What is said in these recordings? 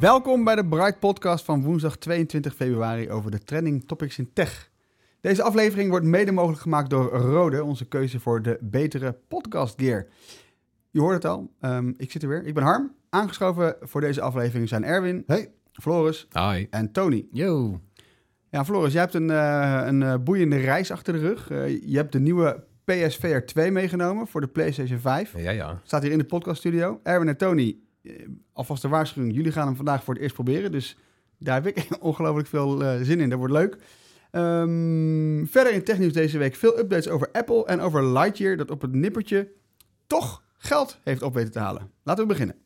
Welkom bij de Bright Podcast van woensdag 22 februari over de trending topics in tech. Deze aflevering wordt mede mogelijk gemaakt door Rode, onze keuze voor de betere podcast gear. Je hoort het al, ehm, ik zit er weer. Ik ben Harm. Aangeschoven voor deze aflevering zijn Erwin, Hey. Floris Hi. en Tony. Yo. Ja, Floris, jij hebt een, eh, een eh, boeiende reis achter de rug. Eh, je hebt de nieuwe PSVR 2 meegenomen voor de PlayStation 5. Ja, ja. Staat hier in de podcaststudio. Erwin en Tony, alvast de waarschuwing. Jullie gaan hem vandaag voor het eerst proberen. Dus daar heb ik ongelooflijk veel eh, zin in. Dat wordt leuk. Ehm, verder in technieuws deze week veel updates over Apple en over Lightyear... dat op het nippertje toch geld heeft op weten te halen. Laten we beginnen.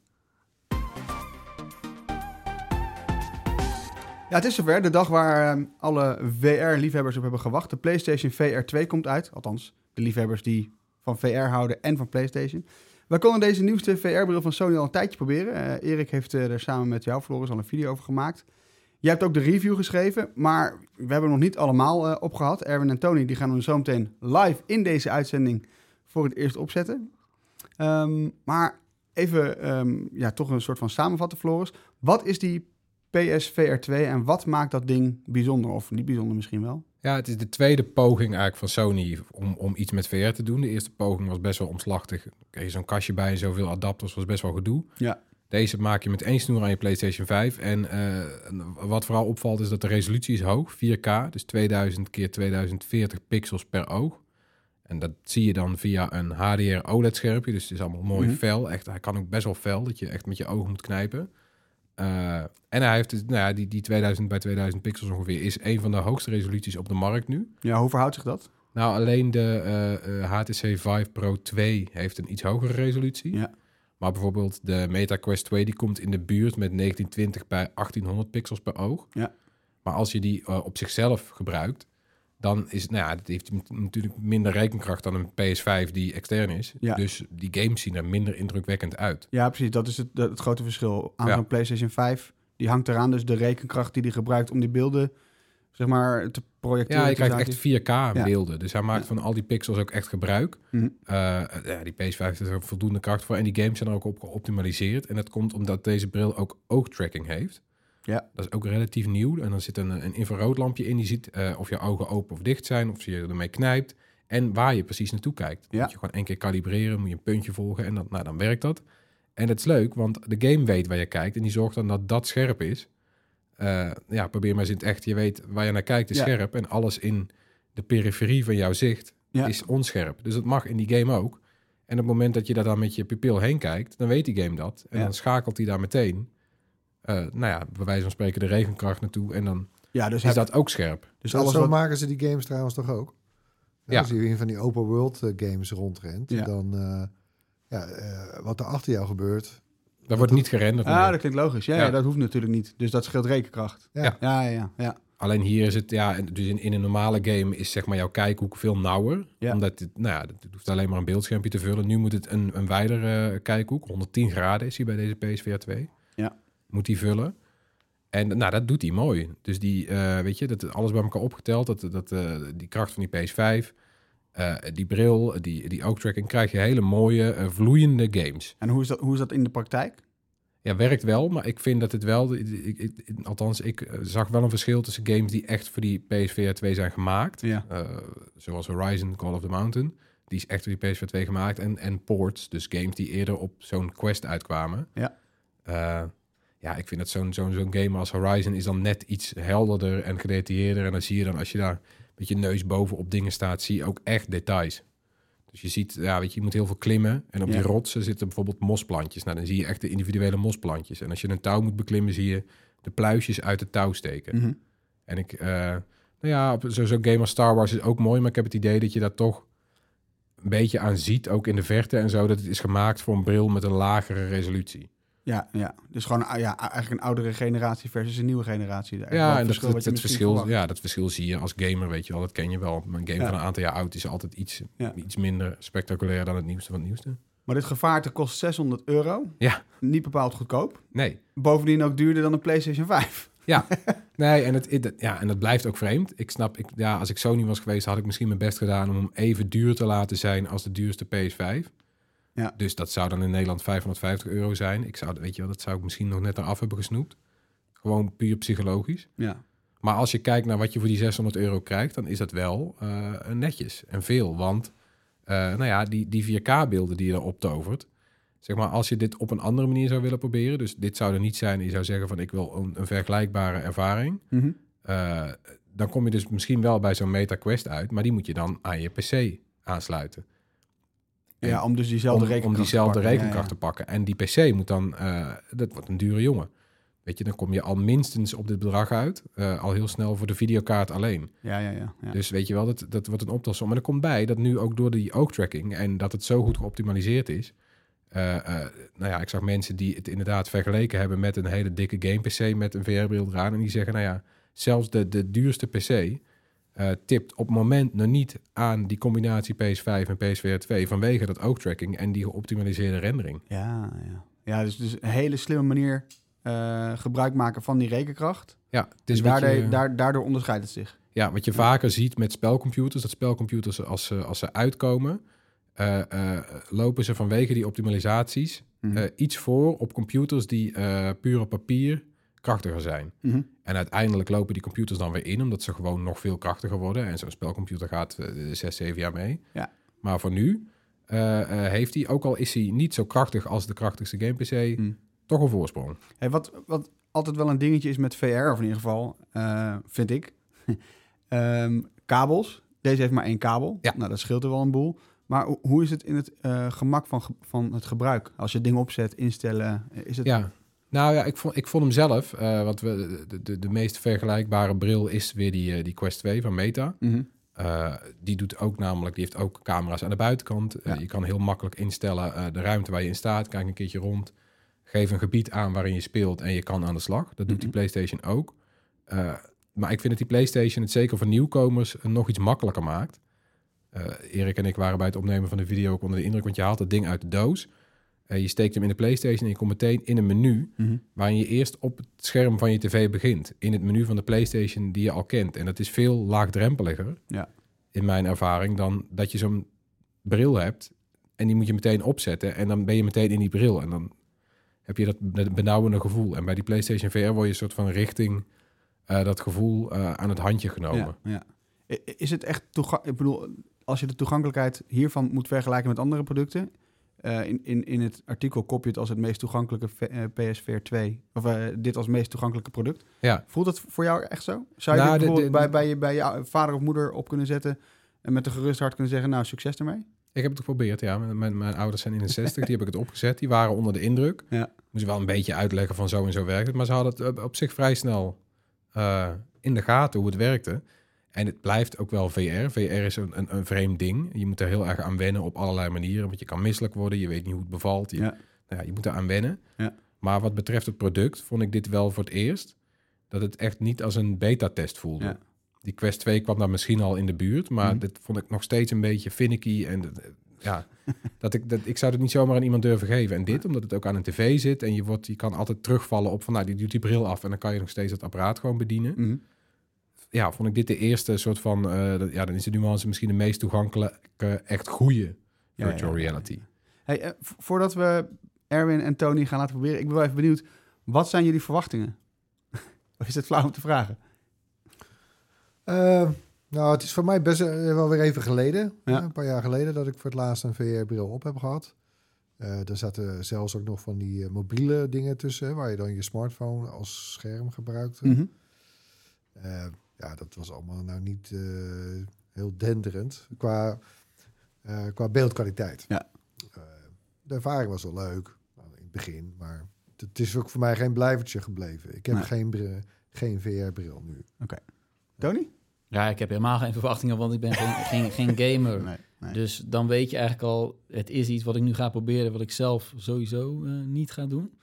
Ja, het is zover. De dag waar eh, alle VR-liefhebbers op hebben gewacht. De PlayStation VR 2 komt uit. Althans, de liefhebbers die van VR houden en van PlayStation. We konden deze nieuwste VR-bril van Sony al een tijdje proberen. Eh, Erik heeft eh, er samen met jou, Floris, al een video over gemaakt. Jij hebt ook de review geschreven, maar we hebben hem nog niet allemaal eh, opgehad. Erwin en Tony die gaan hem zo meteen live in deze uitzending voor het eerst opzetten. Ehm, maar even ehm, ja, toch een soort van samenvatten, Floris. Wat is die PSVR 2 en wat maakt dat ding bijzonder? Of niet bijzonder misschien wel? Ja, het is de tweede poging eigenlijk van Sony om, om iets met VR te doen. De eerste poging was best wel omslachtig. Kreeg je zo'n kastje bij en zoveel adapters, was best wel gedoe. Ja. Deze maak je met één snoer aan je PlayStation 5. En eh, wat vooral opvalt is dat de resolutie is hoog, 4K. Dus 2000 keer 2040 pixels per oog. En dat zie je dan via een HDR OLED-schermpje. Dus het is allemaal mooi Mhm. fel. Echt, hij kan ook best wel fel, dat je echt met je ogen moet knijpen. Eh, en hij heeft dus, nou ja, die, die 2000 bij 2000 pixels ongeveer is een van de hoogste resoluties op de markt nu. Ja, hoe verhoudt zich dat? Nou, alleen de eh, eh, HTC Vive Pro 2 heeft een iets hogere resolutie. Ja. Maar bijvoorbeeld de Meta Quest 2 die komt in de buurt met 1920 bij 1800 pixels per oog. Ja. Maar als je die eh, op zichzelf gebruikt, dan is nou ja, dat heeft natuurlijk minder rekenkracht dan een PS5 die extern is. Ja. Dus die games zien er minder indrukwekkend uit. Ja, precies. Dat is het, het grote verschil. Aan Ja. zo'n PlayStation 5, die hangt eraan. Dus de rekenkracht die die gebruikt om die beelden, zeg maar, te projecteren. Ja, je krijgt echt haakjes. 4K Ja. beelden. Dus hij maakt van al die pixels ook echt gebruik. Mhm. Eh, ja, die PS5 heeft er voldoende kracht voor. En die games zijn er ook op geoptimaliseerd. En dat komt omdat deze bril ook oogtracking heeft. Ja. Dat is ook relatief nieuw. En dan zit een, een infraroodlampje in. Die ziet eh, of je ogen open of dicht zijn. Of je ermee knijpt. En waar je precies naartoe kijkt. Ja. Moet je gewoon één keer kalibreren. Moet je een puntje volgen. En dan, nou, dan werkt dat. En het is leuk, want de game weet waar je kijkt. En die zorgt dan dat dat scherp is. Eh, ja, probeer maar eens in het echt. Je weet waar je naar kijkt is Ja. scherp. En alles in de periferie van jouw zicht Ja. is onscherp. Dus dat mag in die game ook. En op het moment dat je daar dan met je pupil heen kijkt, dan weet die game dat. En dan schakelt hij daar meteen, eh, nou ja, bij wijze van spreken de regenkracht naartoe. En dan Ja, dus, is dat ook scherp. dus Zo, alles zo wat... maken ze die games trouwens toch ook? Ja. Ja. Als je in van die open world eh, games rondrent, Ja. dan eh, ja, eh, wat er achter jou gebeurt. Dat wordt niet gerenderd. Ah, meer. dat klinkt logisch. Ja, ja. Ja. dat hoeft natuurlijk niet. Dus dat scheelt rekenkracht. Ja. Ja. Ja, ja. Alleen hier is het, ja, dus in, in een normale game is zeg maar jouw kijkhoek veel nauwer. Ja. Omdat het, nou ja, het hoeft alleen maar een beeldschermpje te vullen. Nu moet het een, een wijdere kijkhoek, 110 graden is hij bij deze PSVR 2. Ja. Moet hij vullen. En nou, dat doet hij mooi. Dus die, eh, weet je, dat alles bij elkaar opgeteld, dat, dat, eh, die kracht van die PS5, eh, die bril, die, die oogtracking, krijg je hele mooie, vloeiende games. En hoe is, dat, hoe is dat in de praktijk? Ja, werkt wel, maar ik vind dat het wel... Ik, ik- althans, ik zag wel een verschil tussen games die echt voor die PSVR 2 zijn gemaakt. Ja. Zoals Horizon Call of the Mountain. Die is echt voor die PSVR 2 gemaakt. En, en ports, dus games die eerder op zo'n Quest uitkwamen. Ja. Ja, ik vind dat zo'n zo'n zo'n game als Horizon is dan net iets helderder en gedetailleerder. En dan zie je dan, als je daar met je neus boven op dingen staat, zie je ook echt details. Dus je ziet, ja, weet je, je moet heel veel klimmen. En op Ja. die rotsen zitten bijvoorbeeld mosplantjes. Nou, dan zie je echt de individuele mosplantjes. En als je een touw moet beklimmen, zie je de pluisjes uit het touw steken. Mhm. En ik, eh, nou ja, zo- zo'n game als Star Wars is ook mooi, maar ik heb het idee dat je daar toch een beetje aan ziet, ook in de verte en zo, dat het is gemaakt voor een bril met een lagere resolutie. Ja, ja, dus gewoon ah, ja, eigenlijk een oudere generatie versus een nieuwe generatie. Ja, en dat, verschil dat, wat je dat misschien verschil, verwacht. ja, dat verschil zie je als gamer, weet je wel, dat ken je wel. Een game Ja. van een aantal jaar oud is altijd iets, Ja. iets minder spectaculair dan het nieuwste van het nieuwste. Maar dit gevaarte kost 600 euro. Ja. Niet bepaald goedkoop. Nee, Bovendien ook duurder dan een PlayStation 5. Ja, nee, en, het, het- ja, en dat blijft ook vreemd. Ik snap, ik, ja, als ik Sony was geweest, had ik misschien mijn best gedaan om hem even duur te laten zijn als de duurste PS5. Ja. Dus dat zou dan in Nederland 550 euro zijn. Ik zou, weet je wel, dat zou ik misschien nog net eraf hebben gesnoept. Gewoon puur psychologisch. Ja. Maar als je kijkt naar wat je voor die 600 euro krijgt, dan is dat wel eh, netjes en veel. Want, eh, nou ja, die, die 4K-beelden die je erop tovert, zeg maar, als je dit op een andere manier zou willen proberen, dus dit zou er niet zijn, je zou zeggen van ik wil een, een vergelijkbare ervaring, Mhm. eh, dan kom je dus misschien wel bij zo'n Meta Quest uit, maar die moet je dan aan je PC aansluiten. Ja, om dus diezelfde om, rekenkracht om diezelfde te pakken. rekenkracht te pakken. En die PC moet dan, eh, dat wordt een dure jongen. Weet je, dan kom je al minstens op dit bedrag uit, eh, al heel snel voor de videokaart alleen. Ja, ja, ja. Dus weet je wel, dat, dat wordt een optelsom. Maar er komt bij dat nu ook door die oogtracking en dat het zo goed geoptimaliseerd is. eh, nou ja, ik zag mensen die het inderdaad vergeleken hebben met een hele dikke game PC met een VR-bril eraan. En die zeggen, nou ja, zelfs de, de duurste PC eh, tipt op het moment nog niet aan die combinatie PS5 en PSVR 2 vanwege dat oogtracking en die geoptimaliseerde rendering. Ja, ja. ja dus, dus een hele slimme manier eh, gebruik maken van die rekenkracht. Ja, het Dus is wat daardoor, je- daar, daardoor onderscheidt het zich. Ja, wat je vaker ziet met spelcomputers, dat spelcomputers als ze, als ze uitkomen, eh, lopen ze vanwege die optimalisaties Mhm. iets voor op computers die puur op papier krachtiger zijn. Mhm. En uiteindelijk lopen die computers dan weer in, omdat ze gewoon nog veel krachtiger worden. En zo'n spelcomputer gaat eh, zes, zeven jaar mee. Ja. Maar voor nu eh, eh, heeft hij, ook al is hij niet zo krachtig als de krachtigste game PC, Hmm. toch een voorsprong. Hey, wat, wat altijd wel een dingetje is met VR, of in ieder geval, eh, vind ik. Ehm, kabels. Deze heeft maar één kabel. Ja. Nou, dat scheelt er wel een boel. Maar ho- hoe is het in het gemak van, ge- van het gebruik? Als je dingen opzet, instellen, is het... Ja, nou ja, ik vond, ik vond hem zelf, eh, want we, de, de, de meest vergelijkbare bril is weer die, eh, die Quest 2 van Meta. Mhm. Eh, die doet ook namelijk, die heeft ook camera's aan de buitenkant. Ja. je kan heel makkelijk instellen de ruimte waar je in staat. Kijk een keertje rond. Geef een gebied aan waarin je speelt en je kan aan de slag. Dat doet die Mhm. PlayStation ook. Maar ik vind dat die PlayStation het zeker voor nieuwkomers nog iets makkelijker maakt. Erik en ik waren bij het opnemen van de video ook onder de indruk, want je haalt het ding uit de doos. Eh, je steekt hem in de PlayStation en je komt meteen in een menu Mhm. waarin je eerst op het scherm van je tv begint. In het menu van de PlayStation die je al kent. En dat is veel laagdrempeliger, Ja. in mijn ervaring, dan dat je zo'n bril hebt en die moet je meteen opzetten en dan ben je meteen in die bril en dan heb je dat be- benauwende gevoel. En bij die PlayStation VR word je een soort van richting eh, dat gevoel eh, aan het handje genomen. Ja, Is het echt toegankelijk? Ik bedoel, als je de toegankelijkheid hiervan moet vergelijken met andere producten. Eh, in, in, in het artikel kop je het als het meest toegankelijke v- eh, PSVR 2. Of eh, dit als meest toegankelijke product. Ja. Voelt het voor jou echt zo? Zou je Nou, dit bijvoorbeeld de- bij, bij, je, bij je vader of moeder op kunnen zetten. En met een gerust hart kunnen zeggen, nou, succes ermee? Ik heb het geprobeerd, ja. Mijn, mijn, mijn ouders zijn in de 60, die heb ik het opgezet. Die waren onder de indruk. Ja. Moest wel een beetje uitleggen van zo en zo werkt het. Maar ze hadden het op- zich vrij snel in de gaten hoe het werkte. En het blijft ook wel VR. VR is een, een, een vreemd ding. Je moet er heel erg aan wennen op allerlei manieren. Want je kan misselijk worden, je weet niet hoe het bevalt. Je, Ja. nou ja, je moet er aan wennen. Ja. Maar wat betreft het product vond ik dit wel voor het eerst... dat het echt niet als een beta-test voelde. Ja. Die Quest 2 kwam daar misschien al in de buurt... maar Mhm. dit vond ik nog steeds een beetje finicky. En eh, ja, dat ik, dat, ik zou het niet zomaar aan iemand durven geven. En dit, omdat het ook aan een tv zit... en je, wordt, je kan altijd terugvallen op van... nou, die doet die bril af... en dan kan je nog steeds het apparaat gewoon bedienen Mhm. Ja, vond ik dit de eerste soort van... eh, dat- ja, dan is de nuance misschien de meest toegankelijke, echt goede Ja, virtual ja, ja, reality. Hey, eh, voordat we Erwin en Tony gaan laten proberen. Ik ben wel even benieuwd, wat zijn jullie verwachtingen? of is het flauw om te vragen? Eh, nou, het is voor mij best wel weer even geleden. Ja. Een paar jaar geleden dat ik voor het laatst een VR-bril op heb gehad. Eh er zaten zelfs ook nog van die mobiele dingen tussen... hè, waar je dan je smartphone als scherm gebruikte. Eh, ja, dat was allemaal nou niet eh, heel denderend qua, eh, qua beeldkwaliteit. Ja. Eh, de ervaring was wel leuk nou, in het begin, maar het- is ook voor mij geen blijvertje gebleven. Ik heb Nee. geen, bril- geen VR-bril nu. Tony? Ja, ik heb helemaal geen verwachtingen, want ik ben geen, geen, geen gamer. Nee. nee. Dus dan weet je eigenlijk al, het is iets wat ik nu ga proberen, wat ik zelf sowieso eh, niet ga doen.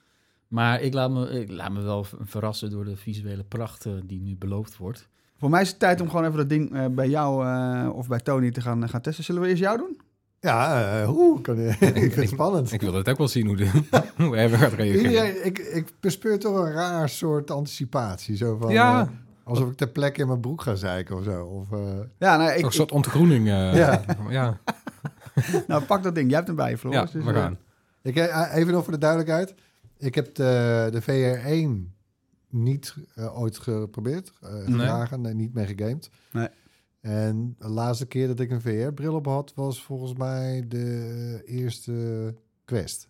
Maar ik laat, me, ik laat me wel verrassen door de visuele pracht die nu beloofd wordt. Voor mij is het tijd om gewoon even dat ding eh, bij jou eh, of bij Tony te gaan, gaan testen. Zullen we eerst jou doen? Ja, eh, hoe kan ik vind het spannend. Ik wil het ook wel zien hoe, de, hoe Erwin gaat reageren. Ik, ik bespeur toch een raar soort anticipatie. Zo van, Ja. eh, alsof ik ter plekke in mijn broek ga zeiken of zo. Of, eh, Ja, nou, ik, een soort ontgroening. eh, Ja. ja. nou, pak dat ding. Jij hebt hem bij je, Floris. ja, dus, we eh, gaan. Ik, eh, even nog voor de duidelijkheid. Ik heb de, de VR1 niet eh, ooit geprobeerd. eh gedragen, nee, niet mee gegamed. Nee. En de laatste keer dat ik een VR-bril op had, was volgens mij de eerste Quest.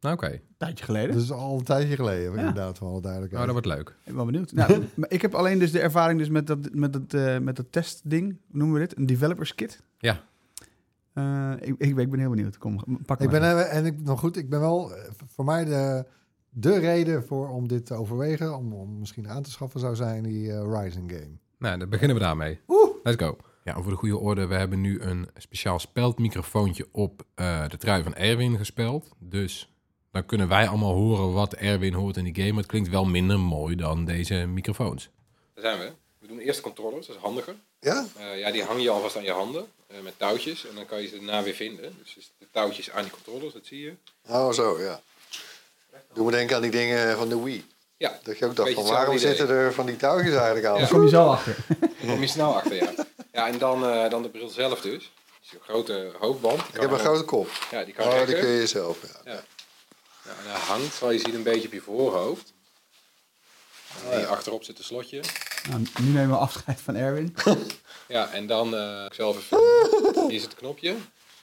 Nou, Oké, Een tijdje geleden. Dat is al een tijdje geleden, Ja. inderdaad, alle duidelijkheid. nou, dat wordt leuk. Ik ben wel benieuwd. Nou, maar ik heb alleen dus de ervaring dus met dat, met dat, eh, met dat testding. Hoe noemen we dit? Een developers kit. Ja. Eh, ik, ik, ik ben heel benieuwd. Kom, pak Ik maar. ben, en ik, nog goed, ik ben wel voor mij de, de reden voor om dit te overwegen, om, om misschien aan te schaffen, zou zijn die eh, Rising game. Nou, dan beginnen we daarmee. Let's go. Ja, over de goede orde. We hebben nu een speciaal speldmicrofoontje op eh, de trui van Erwin gespeld. Dus dan kunnen wij allemaal horen wat Erwin hoort in die game. Het klinkt wel minder mooi dan deze microfoons. Daar zijn we. We doen eerst controllers, dat is handiger. Ja? Eh, ja, die hang je alvast aan je handen eh, met touwtjes. En dan kan je ze daarna weer vinden. Dus de touwtjes aan die controllers, dat zie je. Oh, zo, ja. Doe me denken aan die dingen van de Wii. Ja, Dat je ook dacht van waarom idee. zitten er van die touwtjes eigenlijk aan? Ja. Kom je zo achter. daar kom je snel achter, ja. Ja, en dan, eh, dan de bril zelf dus. Dus een grote hoofdband. Ik heb een grote kop. Ja, die kan Oh, die kun je zelf. Ja. Ja. Ja, en hij hangt, zoals je ziet, een beetje op je voorhoofd. En hier achterop zit een slotje. Nou, nu nemen we afscheid van Erwin. Ja, en dan eh, ik zelf even. Hier is het knopje.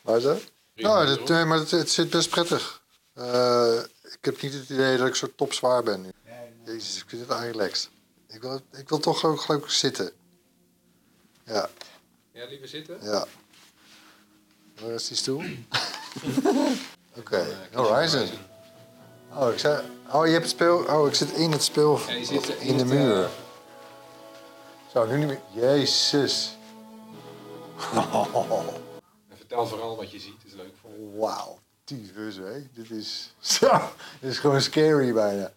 Waar is dat? Nou, dat, nee, maar het, het zit best prettig. Eh, ik heb niet het idee dat ik zo topzwaar ben nu. Jezus, ik vind het eigenlijk relaxed. Ik wil, ik wil toch ook geloof ik zitten. Ja, Ja, liever zitten. ja. Waar is die stoel? Oké, je Horizon. Oh, ik zei, oh, je hebt het speel. Oh, ik zit in het speel. Ja, je zit in in de muur. Zo, nu niet meer. Jezus. En vertel vooral wat je ziet, is leuk voor je. Wauw. Tyfus, hè? Dit is. Zo, dit is gewoon scary bijna.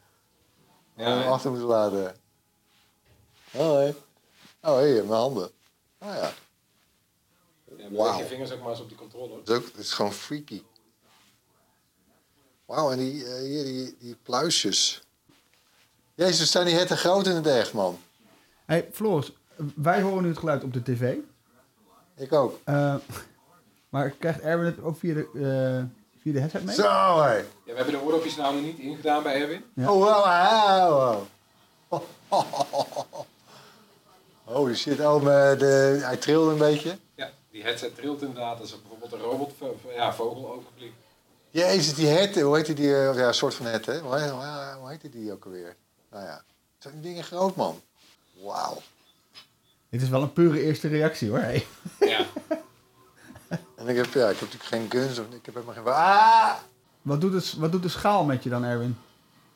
Ja, hem achter moeten laten. Hoi. Oh, hé, mijn handen. Oh ja. ja, je vingers ook maar eens op die controller. Dat is, ook, dat is gewoon freaky. Wauw, en die, eh, hier, die, die pluisjes. Jezus, zijn die herten groot in het echt, man. Hey, Floris, wij horen nu het geluid op de tv. Ik ook. Eh, maar krijgt Erwin het ook via de, de headset mee? Zo, hé. Ja, we hebben de oordopjes nou nog niet ingedaan bij Erwin. Ja. Oh, wow, wow. Holy shit, oh, maar de, hij trilde een beetje. Ja, die headset trilt inderdaad als er bijvoorbeeld een robot, ja, vogel openvliegt. Jezus, die herten, hoe heet die? die ja, een soort van herten, hè? Hoe, heet- hoe, hoe heet die ook alweer? Nou ja, zijn die dingen groot, man. Wauw. Dit is wel een pure eerste reactie hoor. Hey. Ja. En ik heb, ja, ik heb natuurlijk geen guns, of ik heb helemaal geen... Ah! Wat, doet het, wat doet de schaal met je dan, Erwin?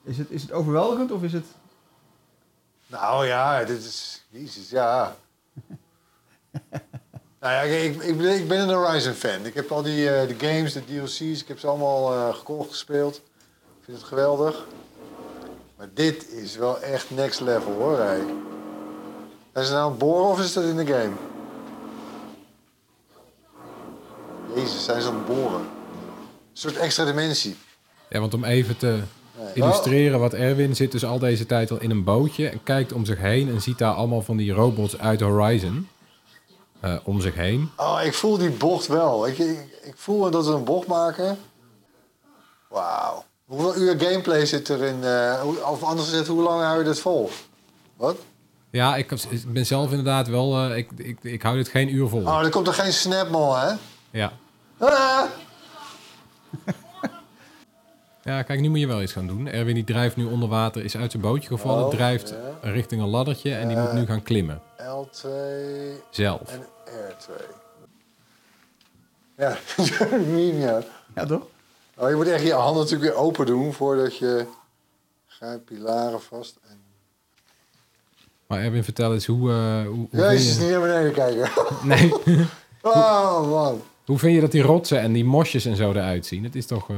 Is het, is het overweldigend of is het... Nou ja, dit is... Jezus, ja. nou ja, ik, ik, ben- ik ben een Horizon-fan. Ik heb al die eh, de games, de DLC's, ik heb ze allemaal eh, gekocht, gespeeld. Ik vind het geweldig. Maar dit is wel echt next level, hoor. Hey. Zijn ze nou aan het boren of is dat in de game? Jezus, zijn ze aan het boren? Een soort extra dimensie. ja, want om even te illustreren wat Erwin zit dus al deze tijd al in een bootje en kijkt om zich heen en ziet daar allemaal van die robots uit Horizon eh, om zich heen. Oh, ik voel die bocht wel. Ik, ik, ik voel dat we een bocht maken. Wauw. Hoeveel uur gameplay zit er in? eh, of anders gezegd, hoe lang hou je dit vol? Wat? Ja, ik, ik ben zelf inderdaad wel... eh, ik, ik, ik hou dit geen uur vol. Oh, er komt er geen snapmol, hè? Ja. Ah! ja, kijk, nu moet je wel iets gaan doen. Erwin die drijft nu onder water, is uit zijn bootje gevallen, Oh, drijft ja. richting een laddertje en die moet nu gaan klimmen. L2 Zelf. en R2. Ja, ja. Ja, toch? Oh, je moet echt je handen natuurlijk weer open doen voordat je... Grijp pilaren vast en... Maar Erwin, vertel eens, hoe, eh, hoe, hoe, Jezus, vind niet naar beneden kijken. je, nee, Oh, man. Hoe vind je dat die rotsen en die mosjes en zo eruit zien? Het is toch... eh,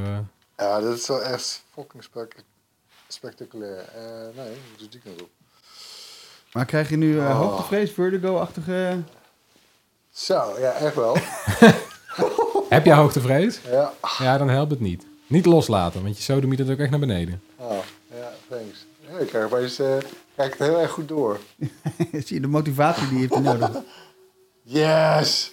Ja, dat is wel echt fucking spec- spectaculair. Eh, nee, we moeten die kant op. Maar krijg je nu eh Oh. hoogtevrees, vertigo-achtige... Zo, ja, echt wel. Heb je hoogtevrees? ja. Ja, dan helpt het niet. Niet loslaten, want je sodemiet het ook echt naar beneden. Oh, ja, thanks. Ja, ik krijg opeens... eh kijk het heel erg goed door. Zie je de motivatie die heeft hij nodig? Yes!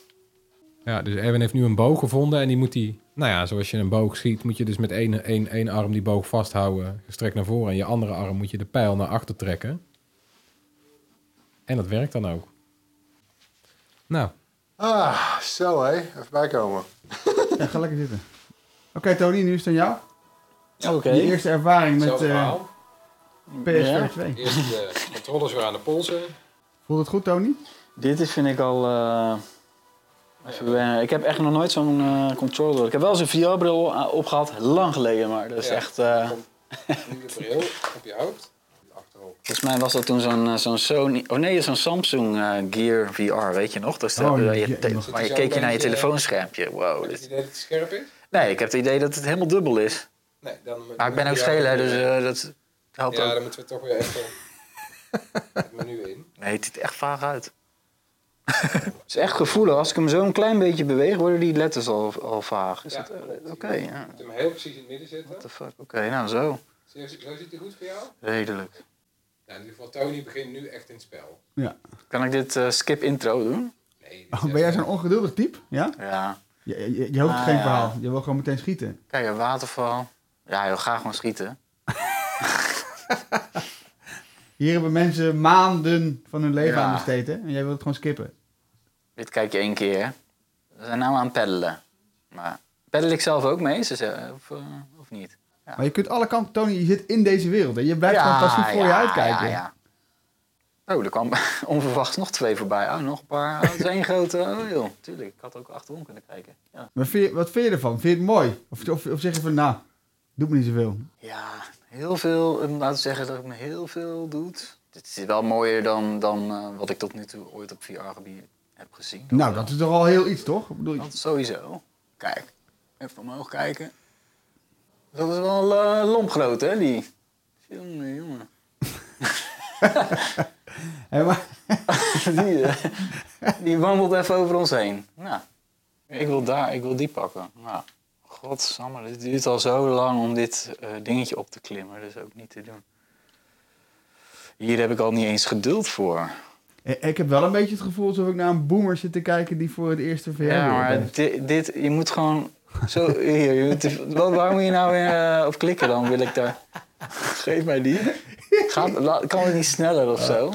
Ja, dus Erwin heeft nu een boog gevonden en die moet die... Nou ja, zoals je een boog schiet, moet je dus met één, één, één arm die boog vasthouden, gestrekt naar voren. En je andere arm moet je de pijl naar achter trekken. En dat werkt dan ook. Nou, Ah, zo hé. Even bijkomen. Ja, ga lekker zitten. Oké, Tony, nu is het aan jou. Oké. Je eerste ervaring met eh verhaal. PSVR Ja. 2. Eerst de controllers weer aan de polsen. Voelt het goed, Tony? Dit is, vind ik al... eh, even wennen. ik heb echt nog nooit zo'n eh, controller. Ik heb wel eens een VR-bril a- opgehad, lang geleden, maar dat is Ja. echt... eh, bril op je hoofd. Achterop. volgens mij was dat toen zo'n eh, zo'n Sony... Oh nee, zo'n Samsung eh, Gear VR, weet je nog? Dus Oh, je, ja, waar je keek je naar je telefoonschermpje. Wow. Heb je Dit... het idee dat het scherp is? Nee, ik heb het idee dat het helemaal dubbel is. Nee, dan... Maar ik ben ook schelen, dus eh, dat helpt Ja, ook. dan moeten we toch weer even het menu in. Nee, het ziet er echt vaag uit. Het is echt gevoelig. Als ik hem zo een klein beetje beweeg, worden die letters al, al vaag. Is Ja, dat, eh. Oké, ja. Je moet hem heel precies in het midden zetten. What the fuck? Oké, nou zo. Zo, ziet hij goed voor jou? Redelijk. Nou, in ieder geval, Tony begint nu echt in het spel. Ja. Kan ik dit eh, skip intro doen? Nee, Oh, ben jij echt- zo'n ongeduldig type? Ja? Ja. Je, je, je hoopt Ah, geen ja. verhaal. Je wil gewoon meteen schieten. Kijk, een waterval. Ja, je wil graag gewoon schieten. Hier hebben mensen maanden van hun leven Ja. aan besteed, hè? En jij wilt het gewoon skippen. Dit kijk je één keer. We zijn nou aan het peddelen. Maar peddel ik zelf ook mee? Ze of, eh, of niet? Ja. Maar je kunt alle kanten, Tony, je zit in deze wereld. Hè? Je blijft gewoon passief voor je uitkijken. Ja, ja. Oh, er kwam onverwachts nog twee voorbij. Oh, nog een paar. Oh, het is één grote. Oh, joh. Tuurlijk, ik had ook achterom kunnen kijken. Ja. Maar vind je, wat vind je ervan? Vind je het mooi? Of, of, of zeg je van, nou, doe me niet zoveel. Ja, heel veel. Om laten we zeggen dat het me heel veel doet. Dit is wel mooier dan, dan eh, wat ik tot nu toe ooit op VR-gebied heb gezien. Nou, dat is toch al heel iets, toch? Ik bedoel, Dat sowieso. Kijk, even omhoog kijken. Dat is wel eh lompgroot, hè, die. Jongen, jongen. maar, die, eh, die wandelt even over ons heen. Nou, ik wil daar, ik wil die pakken. Nou, godsamme, dit duurt al zo lang om dit eh, dingetje op te klimmen. Dat is ook niet te doen. Hier heb ik al niet eens geduld voor. Eh, ik heb wel een beetje het gevoel alsof ik naar een boomer zit te kijken die voor het eerste VR Ja, maar dit, dit, je moet gewoon zo hier. Je moet, waar, waar moet je nou weer eh, op klikken dan? Wil ik daar. Geef mij die. Gaat, la- kan het niet sneller of zo?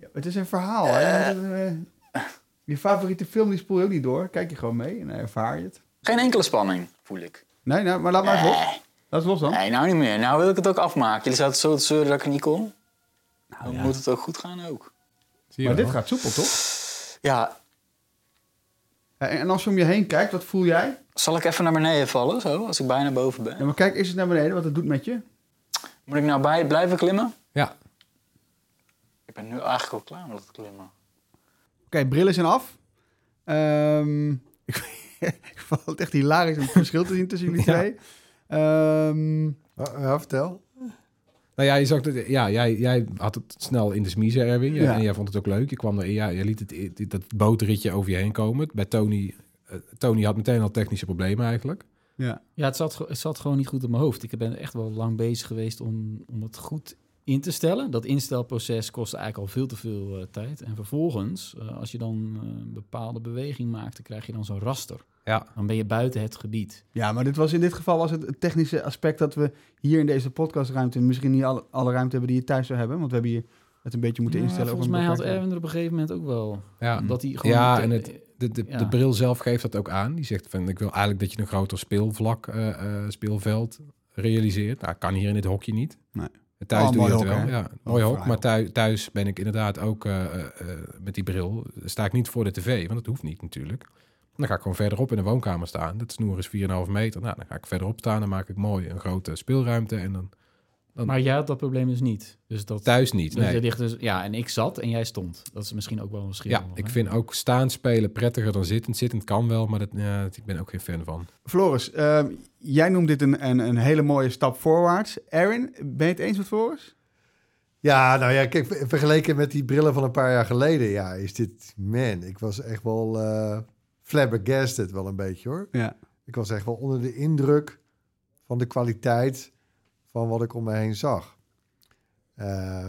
Ja, het is een verhaal, hè? Je, eh, je favoriete film die spoel je ook niet door. Kijk je gewoon mee en dan ervaar je het. Geen enkele spanning, voel ik. Nee, nou, maar laat maar eens los. Nee. Laat het los dan. Nee, nou niet meer. Nou wil ik het ook afmaken. Jullie zaten zo zeuren dat ik er niet kon. Dan Nou ja. moet het ook goed gaan ook. Zie Maar wel? dit gaat soepel, toch? Ja, En als je om je heen kijkt, wat voel jij? zal ik even naar beneden vallen, zo, als ik bijna boven ben? Ja, maar kijk eens naar beneden, wat het doet met je. Moet ik nou bij blijven klimmen? Ja, Ik ben nu eigenlijk al klaar met het klimmen. Oké, brillen zijn af. Ehm, ik, ik vond het echt hilarisch om het verschil te zien tussen jullie Ja. twee. Ehm, Ja, vertel. Nou ja, je zag dat, ja jij, jij had het snel in de smiezen, Erwin. Ja. En jij vond het ook leuk. Je kwam er, ja, je liet het, dat bootritje over je heen komen. Bij Tony, eh, Tony had meteen al technische problemen eigenlijk. ja. Ja, het zat, het zat gewoon niet goed in mijn hoofd. Ik ben echt wel lang bezig geweest om, om het goed in te stellen. Dat instelproces kostte eigenlijk al veel te veel eh, tijd. En vervolgens, eh, als je dan een bepaalde beweging maakt, dan krijg je dan zo'n raster. Ja. Dan ben je buiten het gebied. Ja, maar dit was in dit geval was het het technische aspect dat we hier in deze podcastruimte misschien niet alle, alle ruimte hebben die je thuis zou hebben. Want we hebben hier het een beetje moeten Ja, instellen. volgens mij had Erwin er op een gegeven moment ook wel. Ja. Dat hij gewoon... Ja, de- en het- De, de, Ja. de bril zelf geeft dat ook aan. Die zegt van ik wil eigenlijk dat je een groter speelvlak, eh, eh, speelveld realiseert. Nou, kan hier in dit hokje niet. Nee. Thuis Oh, doe je het wel. hè? Ja, mooi Oh, hok. Maar thuis, thuis ben ik inderdaad ook eh, eh, eh, met die bril. Sta ik niet voor de tv, want dat hoeft niet natuurlijk. Dan ga ik gewoon verderop in de woonkamer staan. Dat snoer is 4,5 meter. Nou, dan ga ik verderop staan en maak ik mooi een grote speelruimte. En dan dan Maar jij had dat probleem dus niet. Dus dat, thuis niet. dus Nee. je ligt dus, ja, en ik zat en jij stond. Dat is misschien ook wel een verschil. Ja, nog, ik hè? vind ook staan spelen prettiger dan zittend. Zittend kan wel, maar dat, ja, ik ben ook geen fan van. Floris, ehm, jij noemt dit een, een, een hele mooie stap voorwaarts. Erin, ben je het eens met Floris? Ja, nou ja, kijk, ver- vergeleken met die brillen van een paar jaar geleden, ja, is dit, man, ik was echt wel eh flabbergasted wel een beetje hoor. Ja. Ik was echt wel onder de indruk van de kwaliteit van wat ik om me heen zag. Eh,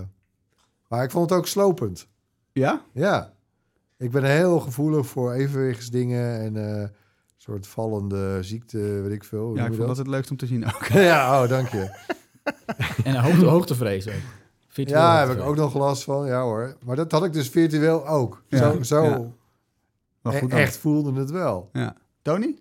maar ik vond het ook slopend. Ja? Ja, ik ben heel gevoelig voor evenwichtsdingen en eh, soort vallende ziekte, weet ik veel. Ja, ik vond dat het leukst om te zien ook. ja, oh, dank je. En een hoogte, hoogtevrees ook. Virtueel Ja, daar heb ik ook nog last van. Ja hoor. Maar dat had ik dus virtueel ook. Ja, Zo, zo Wel e- goed dan. echt voelde het wel. Ja. Tony?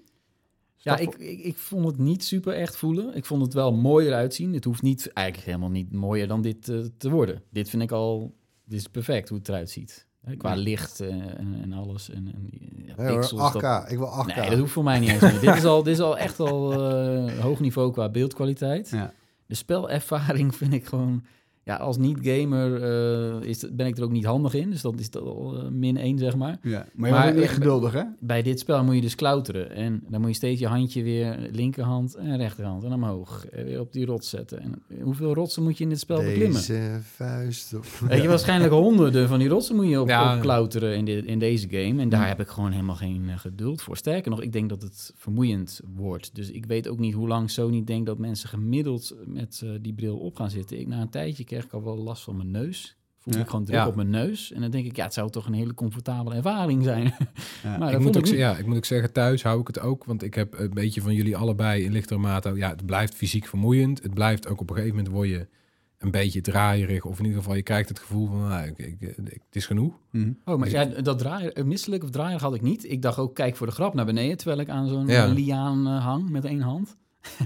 Ja, ik, ik, ik vond het niet super echt voelen. Ik vond het wel mooier uitzien. Het hoeft niet, eigenlijk helemaal niet mooier dan dit eh, te worden. Dit vind ik al, dit is perfect hoe het eruit ziet. Hè, Qua licht eh, en, en alles. En, en ja, Nee, hoor, pixels, 8K. dat- Ik wil 8K. Nee, dat hoeft voor mij niet eens meer. dit, is al, dit is al echt al eh, hoog niveau qua beeldkwaliteit. Ja. De spelervaring vind ik gewoon... Ja, als niet-gamer eh, is, ben ik er ook niet handig in. Dus dat is dat al eh, min 1, zeg maar. Ja. Maar je Maar echt ik- geduldig, hè? Bij dit spel moet je dus klauteren. En dan moet je steeds je handje weer linkerhand en rechterhand en omhoog. En weer op die rots zetten. En hoeveel rotsen moet je in dit spel beklimmen? Deze vuist. op- Weet je, waarschijnlijk honderden van die rotsen moet je op, Ja. op klauteren in, dit, in deze game. En daar heb ik gewoon helemaal geen eh, geduld voor. Sterker nog, ik denk dat het vermoeiend wordt. Dus ik weet ook niet hoe lang Sony denkt dat mensen gemiddeld met eh, die bril op gaan zitten. Ik, na een tijdje ik al wel last van mijn neus. Voelde Ja. ik gewoon druk Ja. op mijn neus. En dan denk ik, ja, het zou toch een hele comfortabele ervaring zijn. Ja. maar ik, moet ook, ik ja, ik moet ook zeggen, thuis hou ik het ook. Want ik heb een beetje van jullie allebei in lichtere mate... Ja, het blijft fysiek vermoeiend. Het blijft ook op een gegeven moment word je een beetje draaierig. Of in ieder geval, je krijgt het gevoel van... Nou, ik, ik, ik- het is genoeg. Mhm. Oh, maar ja, dat draaien, eh, misselijk of draaien had ik niet. Ik dacht ook, kijk voor de grap naar beneden, terwijl ik aan zo'n eh, liaan eh, hang met één hand.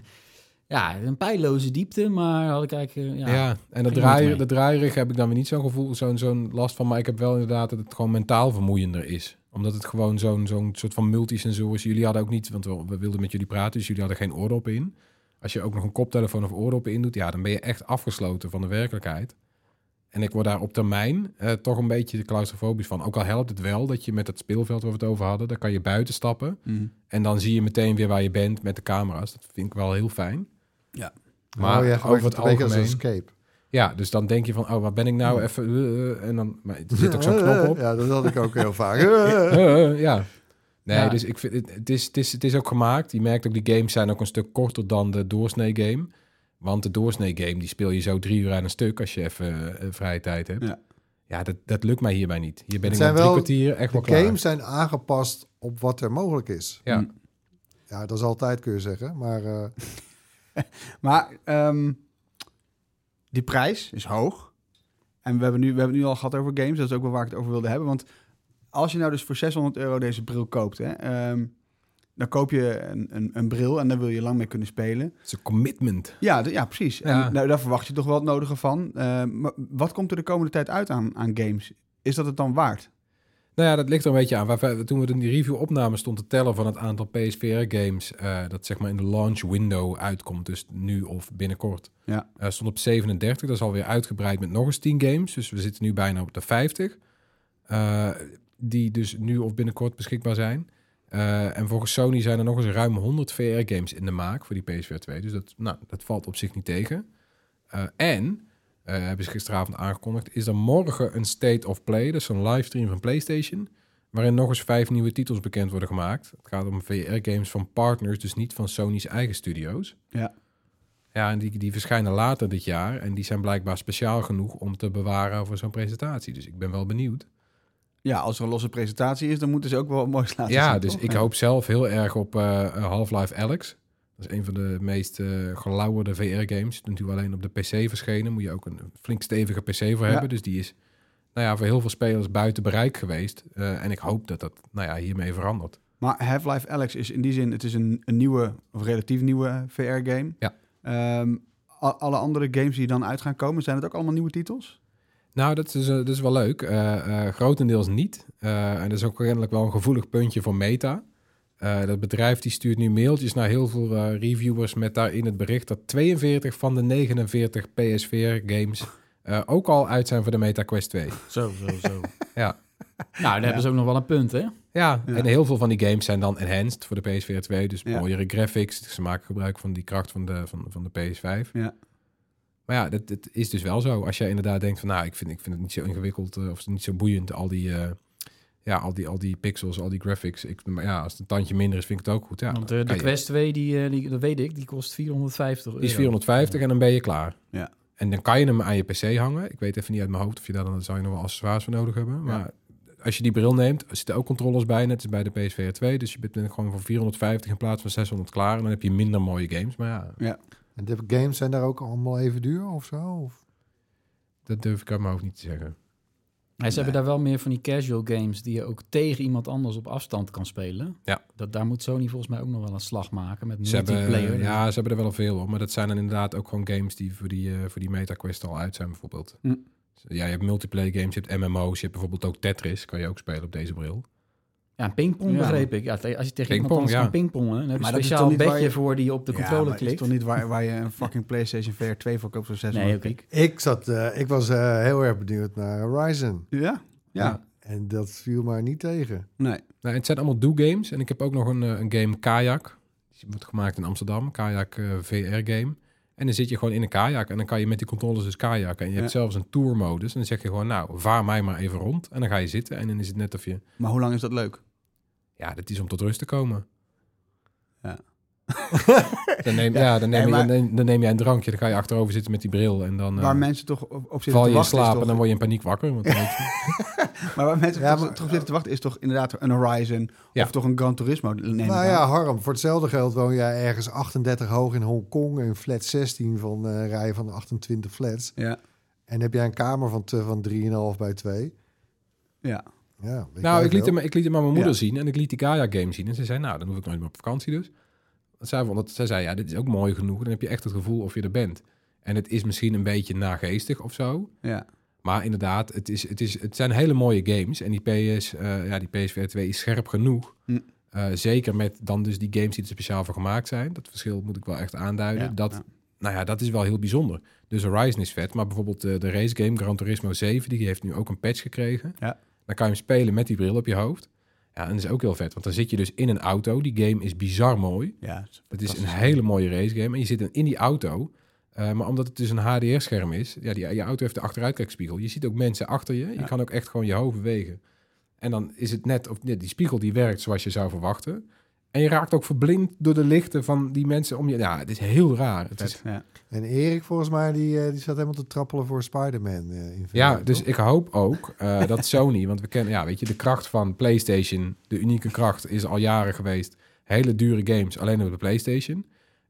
ja, een pijloze diepte, maar had ik eigenlijk... eh, Ja, ja, en dat, mee. dat draaierig heb ik dan weer niet zo'n gevoel, zo'n zo'n last van. Maar ik heb wel inderdaad dat het gewoon mentaal vermoeiender is. Omdat het gewoon zo'n zo'n soort van multisensor is. Jullie hadden ook niet, want we, we wilden met jullie praten, dus jullie hadden geen oordoppen in. Als je ook nog een koptelefoon of oordoppen in doet, ja, dan ben je echt afgesloten van de werkelijkheid. En ik word daar op termijn eh, toch een beetje claustrofobisch van. Ook al helpt het wel dat je met het speelveld waar we het over hadden, dan kan je buiten stappen. Mhm. En dan zie je meteen weer waar je bent met de camera's. Dat vind ik wel heel fijn. Ja. Maar oh, ja, over het een beetje als een algemeen... escape. Ja, dus dan denk je van, oh, waar ben ik nou even... eh, eh, en dan, maar er zit ook zo'n knop op. Ja, dat had ik ook heel vaak. Eh, ja. Nee, Ja. dus ik vind het, het, is, het, is, het is ook gemaakt. Je merkt ook, die games zijn ook een stuk korter dan de doorsnee game. Want de doorsnee game, die speel je zo drie uur aan een stuk als je even vrije tijd hebt. Ja. Ja, dat, dat lukt mij hierbij niet. Hier ben Het ik na drie wel kwartier echt De wel klaar. games zijn aangepast op wat er mogelijk is. Ja. Ja, dat is altijd kun je zeggen. Maar eh, Maar ehm, die prijs is hoog. En we hebben, nu, we hebben het nu al gehad over games. Dat is ook wel waar ik het over wilde hebben. Want als je nou dus voor 600 euro deze bril koopt... Hè, ehm, dan koop je een, een, een bril en daar wil je lang mee kunnen spelen. Het is een commitment. Ja, ja precies. Ja. En nou, daar verwacht je toch wel het nodige van. Ehm, maar wat komt er de komende tijd uit aan, aan games? Is dat het dan waard? Nou ja, dat ligt er een beetje aan. Toen we in die review opnamen stond te tellen van het aantal PSVR-games... eh, dat zeg maar in de launch window uitkomt, dus nu of binnenkort. Ja. Eh, stond op 37, dat is alweer uitgebreid met nog eens 10 games. Dus we zitten nu bijna op de 50. eh, die dus nu of binnenkort beschikbaar zijn. En volgens Sony zijn er nog eens ruim 100 VR-games in de maak voor die PSVR 2. Dus dat, nou, dat valt op zich niet tegen. En, eh, hebben ze gisteravond aangekondigd, is er morgen een State of Play, dus een livestream van PlayStation, waarin nog eens vijf nieuwe titels bekend worden gemaakt. Het gaat om VR-games van partners, dus niet van Sony's eigen studio's. Ja. Ja, en die, die verschijnen later dit jaar. En die zijn blijkbaar speciaal genoeg om te bewaren voor zo'n presentatie. Dus ik ben wel benieuwd. Ja, als er een losse presentatie is, dan moeten ze ook wel wat moois laten Ja, zien, dus toch? ik Ja. hoop zelf heel erg op eh, Half-Life Alex. Dat is een van de meest eh gelauwerde VR-games. Natuurlijk alleen op de PC verschenen. Moet je ook een flink stevige PC voor hebben. Dus die is nou ja, voor heel veel spelers buiten bereik geweest. Eh, en ik hoop dat dat nou ja, hiermee verandert. Maar Half-Life Alex is in die zin, het is een, een nieuwe, of relatief nieuwe VR-game. Ja. Ehm, alle andere games die dan uit gaan komen, zijn het ook allemaal nieuwe titels? Nou, dat is, eh, dat is wel leuk. Grotendeels niet. En dat is ook kennelijk wel een gevoelig puntje voor Meta. Eh, dat bedrijf die stuurt nu mailtjes naar heel veel eh, reviewers met daarin het bericht dat 42 van de 49 PSVR-games eh, ook al uit zijn voor de Meta Quest 2. Zo, zo, zo. Ja. Nou, daar hebben ze ook nog wel een punt, hè? Ja, Ja. en heel veel van die games zijn dan enhanced voor de PSVR 2. Dus Ja. mooiere graphics. Ze maken gebruik van die kracht van de, van, van de PS5. Ja. Maar ja, dat, dat is dus wel zo. Als jij inderdaad denkt van, nou, ik vind, ik vind het niet zo ingewikkeld of niet zo boeiend, al die, eh, ja, al die, al die pixels, al die graphics. Ik, maar ja, als het een tandje minder is, vind ik het ook goed. Ja, Want eh, de kan je. Quest 2, die, eh, die, dat weet ik, die kost 450 euro. Die is 450 en dan ben je klaar. Ja. En dan kan je hem aan je PC hangen. Ik weet even niet uit mijn hoofd of je daar dan zou je nog wel accessoires voor nodig hebben. Maar als je die bril neemt, er zitten ook controllers bij, net als bij de PSVR 2. Dus je bent gewoon voor 450 in plaats van 600 klaar. En dan heb je minder mooie games. Maar ja, Ja. En de games zijn daar ook allemaal even duur of zo? Of? dat durf ik uit mijn hoofd niet te zeggen. Ja, ze hebben daar wel meer van die casual games die je ook tegen iemand anders op afstand kan spelen. Ja. Dat, daar moet Sony volgens mij ook nog wel een slag maken met Ze hebben, multiplayer. ja, ze hebben er wel veel hoor. Maar dat zijn dan inderdaad ook gewoon games die voor die, eh, voor die MetaQuest al uit zijn bijvoorbeeld. Hm. Ja, je hebt multiplayer games, je hebt MMO's, je hebt bijvoorbeeld ook Tetris. Kan je ook spelen op deze bril. Ja, een pingpong Ja. begreep ik. Ja, als je tegen iemand Pingpong, anders ja. kan pingpongen, dan heb je Maar een dat is speciaal toch niet waar bedje je- voor die je op de maar het is klikt. toch niet waar, waar je een fucking PlayStation VR 2 voor koopt voor 600 Nee? Ik, zat, eh, ik was eh, heel erg benieuwd naar Horizon. Ja? Ja. En dat viel maar niet tegen. Nee. Nou, het zijn allemaal do-games. En ik heb ook nog een, eh, een game Kayak. Die wordt gemaakt in Amsterdam. Kayak eh, VR-game. En dan zit je gewoon in een kajak. En dan kan je met die controllers dus kajakken. En je hebt zelfs een tour-modus. En dan zeg je gewoon, nou, vaar mij maar even rond. En dan ga je zitten. En dan is het net of je... Maar hoe lang is dat leuk? Ja, dat is om tot rust te komen. Ja. Dan neem, ja, dan, neem Nee, je, dan, neem, dan neem je een drankje. Dan ga je achterover zitten met die bril. En dan eh, waar mensen toch op, op zitten val te je in slaap. En dan word je in paniek wakker. Want dan weet je- Maar waar mensen Ja, toch, maar- toch zitten te wachten is toch inderdaad een Horizon Ja. of toch een Gran Turismo. Neem nou aan. ja, Harm, voor hetzelfde geld woon jij ergens 38 hoog in Hongkong... en flat 16 van eh rij van 28 flats. Ja. En heb jij een kamer van, te- van 3,5 bij 2. ja. Ja, Nou, ik liet, hem, ik liet hem aan mijn moeder Ja. zien en ik liet die Gaia-game zien. En ze zei, nou, dan hoef ik nooit meer op vakantie dus. Want zij, vond dat, zij zei, ja, dit is ook mooi genoeg. Dan heb je echt het gevoel of je er bent. En het is misschien een beetje nageestig of zo. Ja. Maar inderdaad, het, is, het, is, het zijn hele mooie games. En die, PS, eh, ja, die PSVR 2 is scherp genoeg. Hm. Eh, zeker met dan dus die games die er speciaal voor gemaakt zijn. Dat verschil moet ik wel echt aanduiden. Ja, dat, ja. Nou ja, dat is wel heel bijzonder. Dus Horizon is vet. Maar bijvoorbeeld eh, de race game Gran Turismo 7... die heeft nu ook een patch gekregen. Ja. Dan kan je hem spelen met die bril op je hoofd. Ja, en dat is ook heel vet. Want dan zit je dus in een auto. Die game is bizar mooi. ja Het is een hele mooie race game. En je zit dan in die auto. Eh, maar omdat het dus een HDR-scherm is, ja, die, je auto heeft de achteruitkijkspiegel. Je ziet ook mensen achter je. Je Ja. kan ook echt gewoon je hoofd bewegen. En dan is het net, of nee, die spiegel die werkt zoals je zou verwachten. En je raakt ook verblind door de lichten van die mensen om je. Ja, het is heel raar. Het is, ja. En Erik, volgens mij, die, eh, die zat helemaal te trappelen voor Spider-Man. eh, in ja, dus toch? ik hoop ook eh, dat Sony, want we kennen, ja, weet je, de kracht van PlayStation, de unieke kracht is al jaren geweest. Hele dure games alleen op de PlayStation.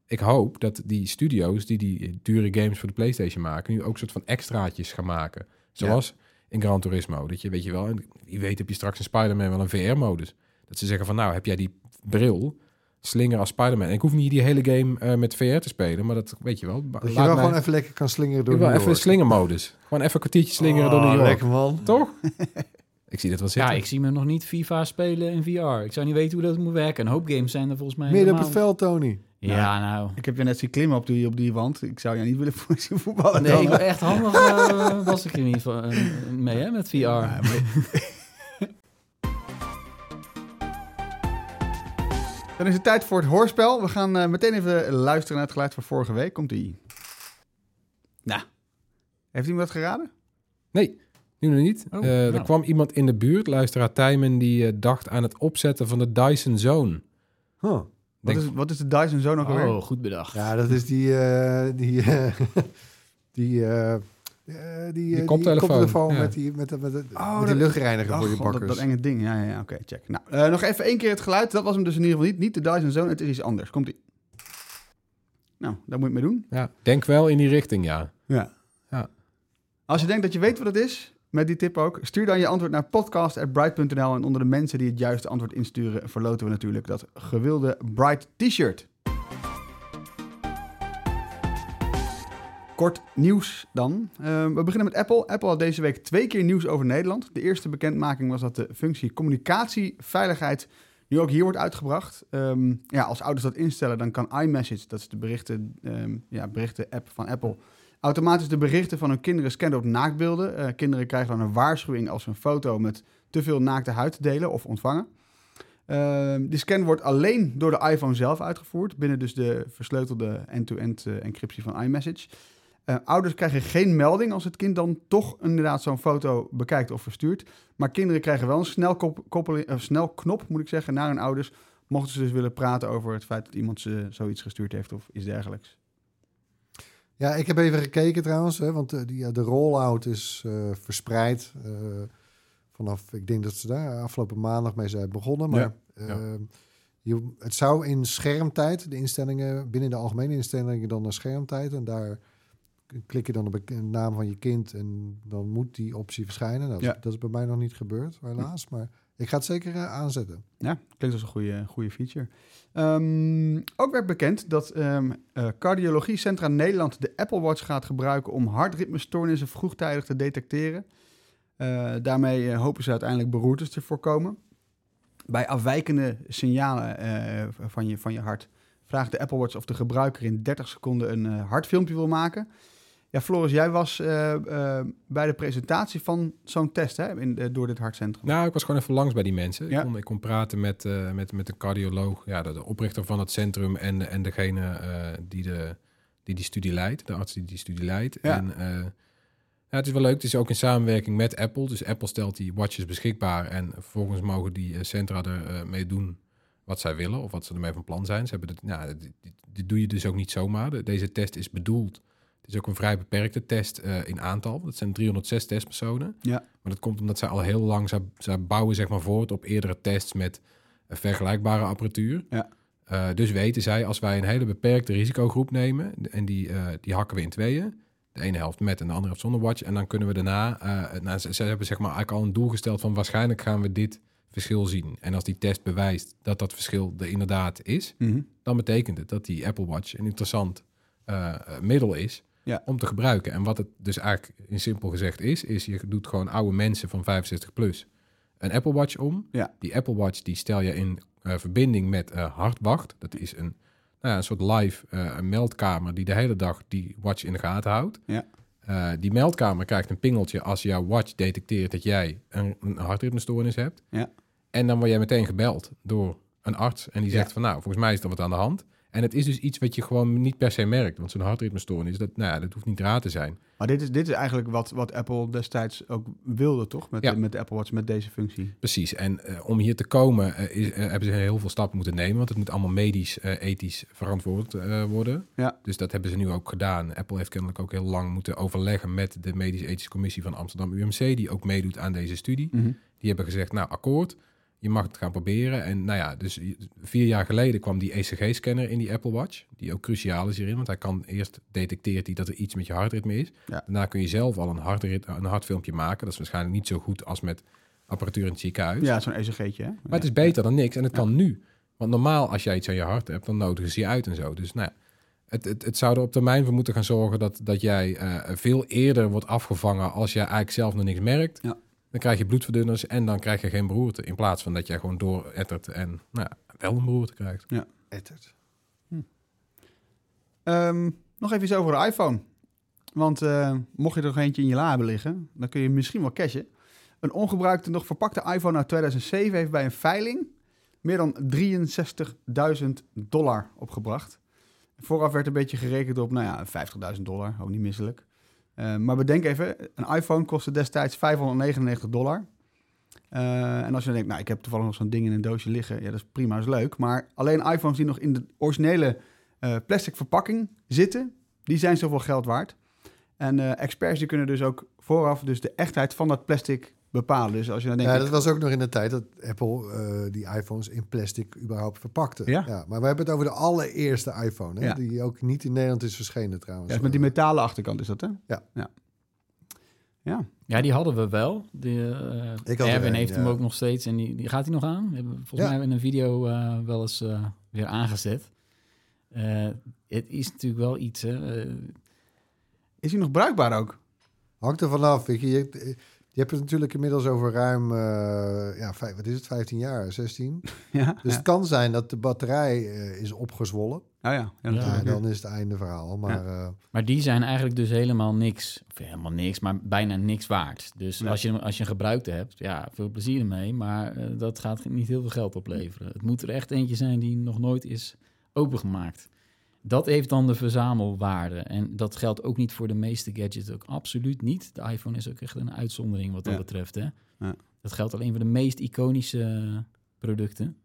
Ik hoop dat die studio's die die dure games voor de PlayStation maken, nu ook een soort van extraatjes gaan maken. Zoals in Gran Turismo. Dat je, weet je wel, en wie weet heb je straks een Spider-Man wel een VR-modus. Dat ze zeggen van, nou, heb jij die bril, slinger als Spider-Man. En ik hoef niet die hele game eh, met VR te spelen, maar dat weet je wel. Dat je wel mij- gewoon even lekker kan slingeren door ik wil New even York. slingermodus. Gewoon even een kwartiertje slingeren door Oh, New York. Lekker man. Toch? ik zie dat wel Ja, zitten. ik zie me nog niet FIFA spelen in VR. Ik zou niet weten hoe dat moet werken. Een hoop games zijn er volgens mij Midden op het veld, Tony. Ja, nou. Ik heb je net zien klimmen op die, op die wand. Ik zou jou niet willen zien voetballen. Nee, dan. ik ben echt handig eh, was ik er niet van, eh, mee, hè, met VR. Ja, maar- Dan is het tijd voor het hoorspel. We gaan eh, meteen even luisteren naar het geluid van vorige week. Komt ie. Nou, heeft iemand dat geraden? Nee, nu nog niet. Oh, Eh, Er nou. kwam iemand in de buurt, luisteraar Tijmen, die eh, dacht aan het opzetten van de Dyson Zone. Huh. Wat Denk- is, wat is de Dyson Zone ook alweer? Oh, goed bedacht. Ja, dat is die... eh, die, eh, die eh, die, Die eh, koptelefoon, koptelefoon ja. met, die, met, met, met, met Oh, die dat- luchtreiniger Oh, voor je god, dat, bakkers. dat enge ding. Ja, ja, ja. oké, check. Nou, eh, nog even één keer het geluid. Dat was hem dus in ieder geval niet. Niet de Dyson Zone, het is iets anders. Komt-ie. Nou, daar moet je het mee doen. Ja, denk wel in die richting, ja. Ja. Ja. Als je denkt dat je weet wat het is, met die tip ook, stuur dan je antwoord naar podcast.bright.nl. En onder de mensen die het juiste antwoord insturen, verloten we natuurlijk dat gewilde Bright t-shirt. Kort nieuws dan. Eh, we beginnen met Apple. Apple had deze week twee keer nieuws over Nederland. De eerste bekendmaking was dat de functie communicatieveiligheid nu ook hier wordt uitgebracht. Ehm, ja, als ouders dat instellen, dan kan iMessage, dat is de berichten, ehm, ja, berichten-app van Apple, automatisch de berichten van hun kinderen scannen op naaktbeelden. Eh, kinderen krijgen dan een waarschuwing als ze een foto met te veel naakte huid delen of ontvangen. Ehm, die scan wordt alleen door de iPhone zelf uitgevoerd, binnen dus de versleutelde end-to-end eh, encryptie van iMessage. Eh, ouders krijgen geen melding als het kind dan toch inderdaad zo'n foto bekijkt of verstuurt. Maar kinderen krijgen wel een eh, snelknop, moet ik zeggen, naar hun ouders. Mochten ze dus willen praten over het feit dat iemand ze zoiets gestuurd heeft of iets dergelijks. Ja, ik heb even gekeken trouwens, hè, want eh, die, ja, de rollout is eh, verspreid eh, vanaf, ik denk dat ze daar afgelopen maandag mee zijn begonnen. Maar Ja, ja. je, het zou in schermtijd, de instellingen, binnen de algemene instellingen dan naar schermtijd. En daar klik je dan op de naam van je kind en dan moet die optie verschijnen. Nou, Ja. Dat is bij mij nog niet gebeurd, helaas. Maar ik ga het zeker eh, aanzetten. Ja, klinkt als een goede, goede feature. Ehm, ook werd bekend dat ehm eh, Cardiologiecentra Nederland de Apple Watch gaat gebruiken om hartritmestoornissen vroegtijdig te detecteren. Eh, daarmee hopen ze uiteindelijk beroertes te voorkomen. Bij afwijkende signalen van, je, van je hart vraagt de Apple Watch of de gebruiker in 30 seconden een hartfilmpje wil maken. Ja, Floris, jij was eh, eh, bij de presentatie van zo'n test hè, in, eh, door dit hartcentrum. Nou, ik was gewoon even langs bij die mensen. Ja. Ik, kon, ik kon praten met, met, met een cardioloog, ja, de, de oprichter van het centrum en, en degene die, de, die die studie leidt, de arts die die studie leidt. Ja. En ja, het is wel leuk, het is ook in samenwerking met Apple. Dus Apple stelt die watches beschikbaar en vervolgens mogen die centra er eh, mee doen wat zij willen of wat ze ermee van plan zijn. Ze hebben het, nou, dit, dit- dit doe je dus ook niet zomaar. De- Deze test is bedoeld. Het is ook een vrij beperkte test eh, in aantal. Dat zijn 306 testpersonen. Ja. Maar dat komt omdat zij al heel lang, zij, zij bouwen zeg maar voort op eerdere tests met vergelijkbare apparatuur. Ja. Eh, dus weten zij, als wij een hele beperkte risicogroep nemen en die, eh, die hakken we in tweeën, de ene helft met en de andere helft zonder watch, en dan kunnen we daarna, nou, ze, ze hebben zeg maar eigenlijk al een doel gesteld van waarschijnlijk gaan we dit verschil zien. En als die test bewijst dat dat verschil er inderdaad is, Mhm. dan betekent het dat die Apple Watch een interessant middel is Ja. om te gebruiken. En wat het dus eigenlijk in simpel gezegd is, is je doet gewoon oude mensen van 65 plus een Apple Watch om. Ja. Die Apple Watch die stel je in eh, verbinding met eh, Hartwacht. Dat is een, nou ja, een soort live eh, meldkamer die de hele dag die watch in de gaten houdt. Ja. Die meldkamer krijgt een pingeltje als jouw watch detecteert dat jij een, een hartritmestoornis hebt. Ja. En dan word jij meteen gebeld door een arts en die zegt van nou, volgens mij is er wat aan de hand. En het is dus iets wat je gewoon niet per se merkt. Want zo'n hartritmestoornis, dat, nou ja, dat hoeft niet raar te zijn. Maar dit is, dit is eigenlijk wat, wat Apple destijds ook wilde, toch? Met, Ja. de, met de Apple Watch, met deze functie. Precies. En eh, om hier te komen eh, is, eh, hebben ze heel veel stappen moeten nemen. Want het moet allemaal medisch, ethisch verantwoord worden. Ja. Dus dat hebben ze nu ook gedaan. Apple heeft kennelijk ook heel lang moeten overleggen met de medisch-ethische commissie van Amsterdam UMC. Die ook meedoet aan deze studie. Mhm. Die hebben gezegd, nou akkoord, je mag het gaan proberen. En nou ja, dus vier jaar geleden kwam die ECG-scanner in die Apple Watch. Die ook cruciaal is hierin, want hij kan eerst detecteert hij dat er iets met je hartritme is. Ja. Daarna kun je zelf al een, hartrit, een hartfilmpje maken. Dat is waarschijnlijk niet zo goed als met apparatuur in het ziekenhuis. Ja, zo'n ECG'tje, hè? Maar het is beter dan niks en het kan nu. Want normaal als jij iets aan je hart hebt, dan nodigen ze je uit en zo. Dus nou ja, het, het, het zou er op termijn voor moeten gaan zorgen dat, dat jij eh, veel eerder wordt afgevangen als jij eigenlijk zelf nog niks merkt. Ja. Dan krijg je bloedverdunners en dan krijg je geen beroerte. In plaats van dat jij gewoon doorettert en nou ja, wel een beroerte krijgt. Ettert. Ehm, nog even iets over de iPhone. Want eh, mocht je er nog eentje in je la hebben liggen, dan kun je misschien wel cashen. Een ongebruikte, nog verpakte iPhone uit 2007 heeft bij een veiling meer dan 63.000 dollar opgebracht. Vooraf werd een beetje gerekend op, nou ja, 50.000 dollar, ook niet misselijk. Eh, maar bedenk even, een iPhone kostte destijds 599 dollar. Eh, en als je denkt, nou, ik heb toevallig nog zo'n ding in een doosje liggen, ja, dat is prima, is leuk. Maar alleen iPhones die nog in de originele eh, plastic verpakking zitten, die zijn zoveel geld waard. En experts die kunnen dus ook vooraf dus de echtheid van dat plastic bepalen. Dus als je dan denkt... Ja, ik- dat was ook nog in de tijd dat Apple eh, die iPhones in plastic überhaupt verpakte. Ja. maar we hebben het over de allereerste iPhone, hè, Ja. die ook niet in Nederland is verschenen trouwens. Ja, met die metalen achterkant is dat, hè? Ja. Ja. ja. Ja, die hadden we wel. De, eh, Ik had er Erwin een, heeft ja. hem ook nog steeds. En die, die gaat hij nog aan. We hebben volgens Ja. mij in een video eh, wel eens eh, weer aangezet. Eh, het is natuurlijk wel iets. Hè. eh, Is hij nog bruikbaar ook? Hangt er vanaf. weet Je, hebt het natuurlijk inmiddels over ruim, eh, ja, vijf, wat is het, 15 jaar, 16. Ja. Dus ja. het kan zijn dat de batterij eh, is opgezwollen. Oh ja. ja, Ja, Ja, natuurlijk. dan is het einde verhaal. Maar eh, maar die zijn eigenlijk dus helemaal niks. Of helemaal niks, maar bijna niks waard. Dus als, je, als je een gebruikte hebt, ja, veel plezier ermee. Maar eh, dat gaat niet heel veel geld opleveren. Het moet er echt eentje zijn die nog nooit is opengemaakt. Dat heeft dan de verzamelwaarde. En dat geldt ook niet voor de meeste gadgets. Ook absoluut niet. De iPhone is ook echt een uitzondering wat dat Ja. betreft. Hè? Ja. Dat geldt alleen voor de meest iconische producten.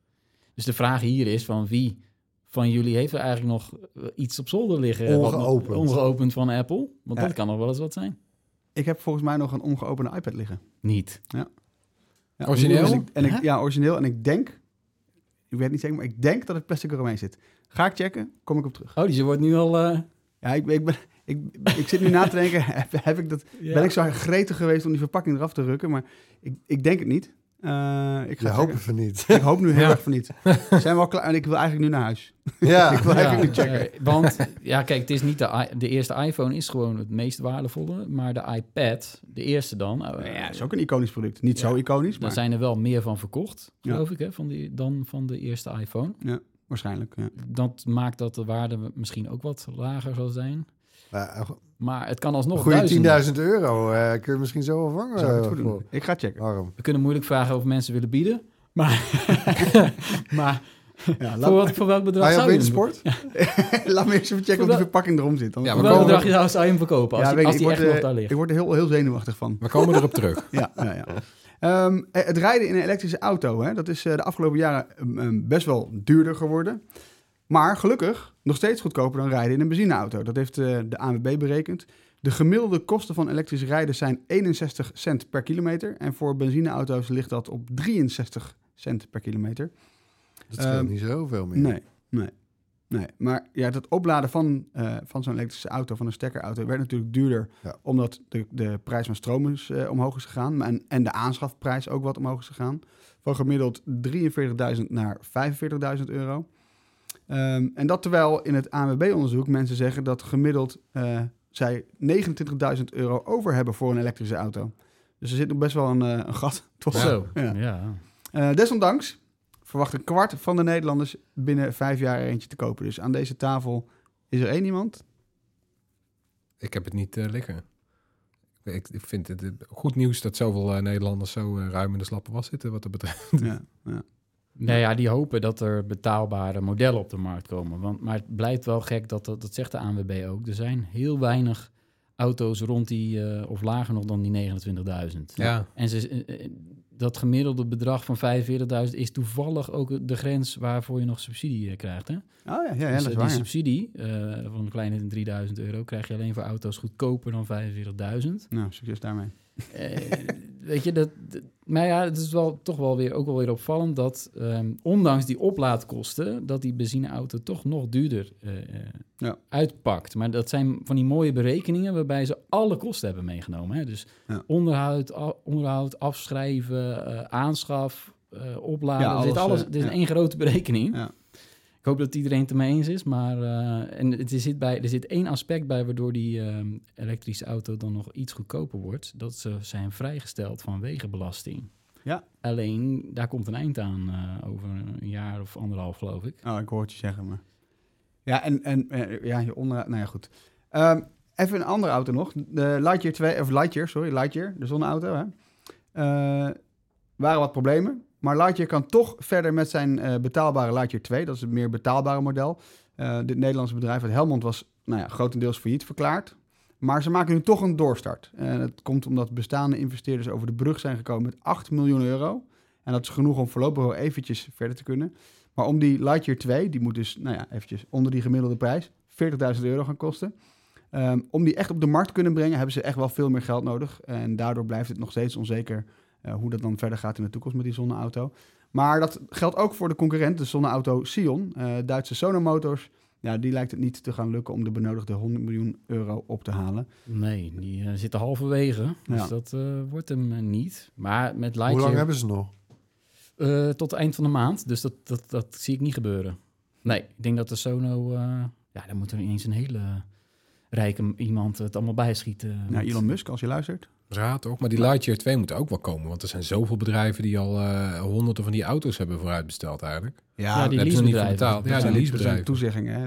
Dus de vraag hier is van wie van jullie heeft er eigenlijk nog eh, iets op zolder liggen? wat Ongeopend. ongeopend van Apple? Want Ja. dat kan nog wel eens wat zijn. Ik heb volgens mij nog een ongeopende iPad liggen. Niet. Ja, Origineel? En ik, en ik- Hè? ja, origineel. En ik denk, ik weet niet zeker, maar ik denk dat het plastic eromheen zit. Ga ik checken, kom ik op terug. Oh, dus je wordt nu al... eh, Ja, ik, ik, ben, ik, ik zit nu na te denken, heb, heb ik dat, ja. ben ik zo gretig geweest om die verpakking eraf te rukken? Maar ik, ik denk het niet. Eh, ik, ga het van niet. ik hoop nu heel Ja. erg van niet. Zijn we al klaar? En ik wil eigenlijk nu naar huis. ja, Ik wil Ja, eigenlijk nu checken. eh, want, ja, kijk, het is niet de, de eerste iPhone is gewoon het meest waardevolle, maar de iPad, de eerste dan, eh, Ja, dat is ook een iconisch product. Niet zo iconisch, daar maar zijn er wel meer van verkocht, Ja. geloof ik, hè, van die, dan van de eerste iPhone. waarschijnlijk. Ja. Dat maakt dat de waarde misschien ook wat lager zal zijn. Maar een Maar het kan alsnog goede duizenden. 10.000 euro eh, kun je misschien zo wel vangen. Zou ik het eh, goed doen? voor Ik ga checken. We kunnen moeilijk vragen of mensen willen bieden. Maar, maar Ja, voor, wat, voor welk bedrag zou je hem- wintersport? laat me eens even checken of die verpakking erom zit. Dan Ja, Voor we welk komen- bedrag zou- zou je hem verkopen als Ja, die, als ik, die ik echt word, nog eh, daar ligt? Ik word er heel, heel zenuwachtig van. We komen erop terug. Ja, ja, ja. Ehm, eh, het rijden in een elektrische auto, hè, dat is eh, de afgelopen jaren ehm, ehm, best wel duurder geworden. Maar gelukkig nog steeds goedkoper dan rijden in een benzineauto. Dat heeft eh, de ANWB berekend. De gemiddelde kosten van elektrisch rijden zijn 61 cent per kilometer. En voor benzineauto's ligt dat op 63 cent per kilometer. Dat scheelt Ehm, niet zo veel meer. Nee, nee, nee. Maar ja, het opladen van, eh, van zo'n elektrische auto, van een stekkerauto, werd natuurlijk duurder. Ja. Omdat de, de prijs van stroom is, eh, omhoog is gegaan. En, en de aanschafprijs ook wat omhoog is gegaan. Van gemiddeld 43.000 naar 45.000 euro. Ehm, en dat terwijl in het ANWB-onderzoek mensen zeggen dat gemiddeld eh, zij 29.000 euro over hebben voor een elektrische auto. Dus er zit nog best wel een, eh, een gat. Toch? Zo, Ja. ja. Eh, desondanks verwacht een kwart van de Nederlanders binnen vijf jaar eentje te kopen. Dus aan deze tafel is er één iemand. Ik heb het niet liggen. Ik, ik vind het goed nieuws dat zoveel Nederlanders zo ruim in de slappe was zitten wat dat betreft. Ja, ja. Nou ja, die hopen dat er betaalbare modellen op de markt komen. Want, maar het blijft wel gek, dat, dat, dat zegt de ANWB ook. Er zijn heel weinig auto's rond die, eh, of lager nog dan die 29.000. Ja. En ze, eh, eh, dat gemiddelde bedrag van 45.000 is toevallig ook de grens waarvoor je nog subsidie krijgt. Hè? Oh ja, ja, ja Dus, dat is eh, waar. die ja. subsidie van een kleine 3000 euro krijg je alleen voor auto's goedkoper dan 45.000. Nou, succes daarmee. Eh, weet je, dat, dat- maar ja, het is wel toch wel weer, ook wel weer opvallend dat ehm, ondanks die oplaadkosten, dat die benzineauto toch nog duurder eh, Ja. uitpakt. Maar dat zijn van die mooie berekeningen waarbij ze alle kosten hebben meegenomen. Hè? Dus Ja. onderhoud, onderhoud, afschrijven, eh, aanschaf, eh, opladen. Ja, Er zit alles, is één grote berekening. Hoop dat iedereen het ermee eens is, maar eh, en het, er, zit bij, er zit één aspect bij waardoor die ehm, elektrische auto dan nog iets goedkoper wordt. Dat ze zijn vrijgesteld van wegenbelasting. Ja. Alleen, daar komt een eind aan eh, over een jaar of anderhalf, geloof ik. Oh, ik hoor het je zeggen, maar... Ja, en, en eh, ja, je onder... Nou ja, goed. Ehm, even een andere auto nog. De Lightyear 2, of Lightyear, sorry, Lightyear, de zonneauto, hè. Eh, waren wat problemen. Maar Lightyear kan toch verder met zijn eh, betaalbare Lightyear 2. Dat is het meer betaalbare model. Eh, dit Nederlandse bedrijf uit Helmond was nou ja, grotendeels failliet verklaard. Maar ze maken nu toch een doorstart. En dat komt omdat bestaande investeerders over de brug zijn gekomen met 8 miljoen euro. En dat is genoeg om voorlopig wel eventjes verder te kunnen. Maar om die Lightyear 2, die moet dus nou ja, eventjes onder die gemiddelde prijs, 40.000 euro gaan kosten. Ehm, om die echt op de markt te kunnen brengen, hebben ze echt wel veel meer geld nodig. En daardoor blijft het nog steeds onzeker eh, hoe dat dan verder gaat in de toekomst met die zonneauto. Maar dat geldt ook voor de concurrent, de zonneauto Sion. Eh, Duitse Sono Motors. Ja, die lijkt het niet te gaan lukken om de benodigde 100 miljoen euro op te halen. Nee, die eh, zitten halverwege. Dus Ja. dat eh, wordt hem niet. Maar met Hoe Lightyear... lang hebben ze nog? Eh, tot het eind van de maand. Dus dat, dat, dat zie ik niet gebeuren. Nee, ik denk dat de Sono... eh, ja, dan moet er ineens een hele rijke iemand het allemaal bijschieten. Nou, Elon Musk, als je luistert. Raad toch? Maar die Lightyear 2 moet ook wel komen. Want er zijn zoveel bedrijven die al eh, honderden van die auto's hebben vooruitbesteld eigenlijk. Ja, die niet voor leasebedrijven. betaald. Ja, die leasebedrijven. toezeggingen. Hè?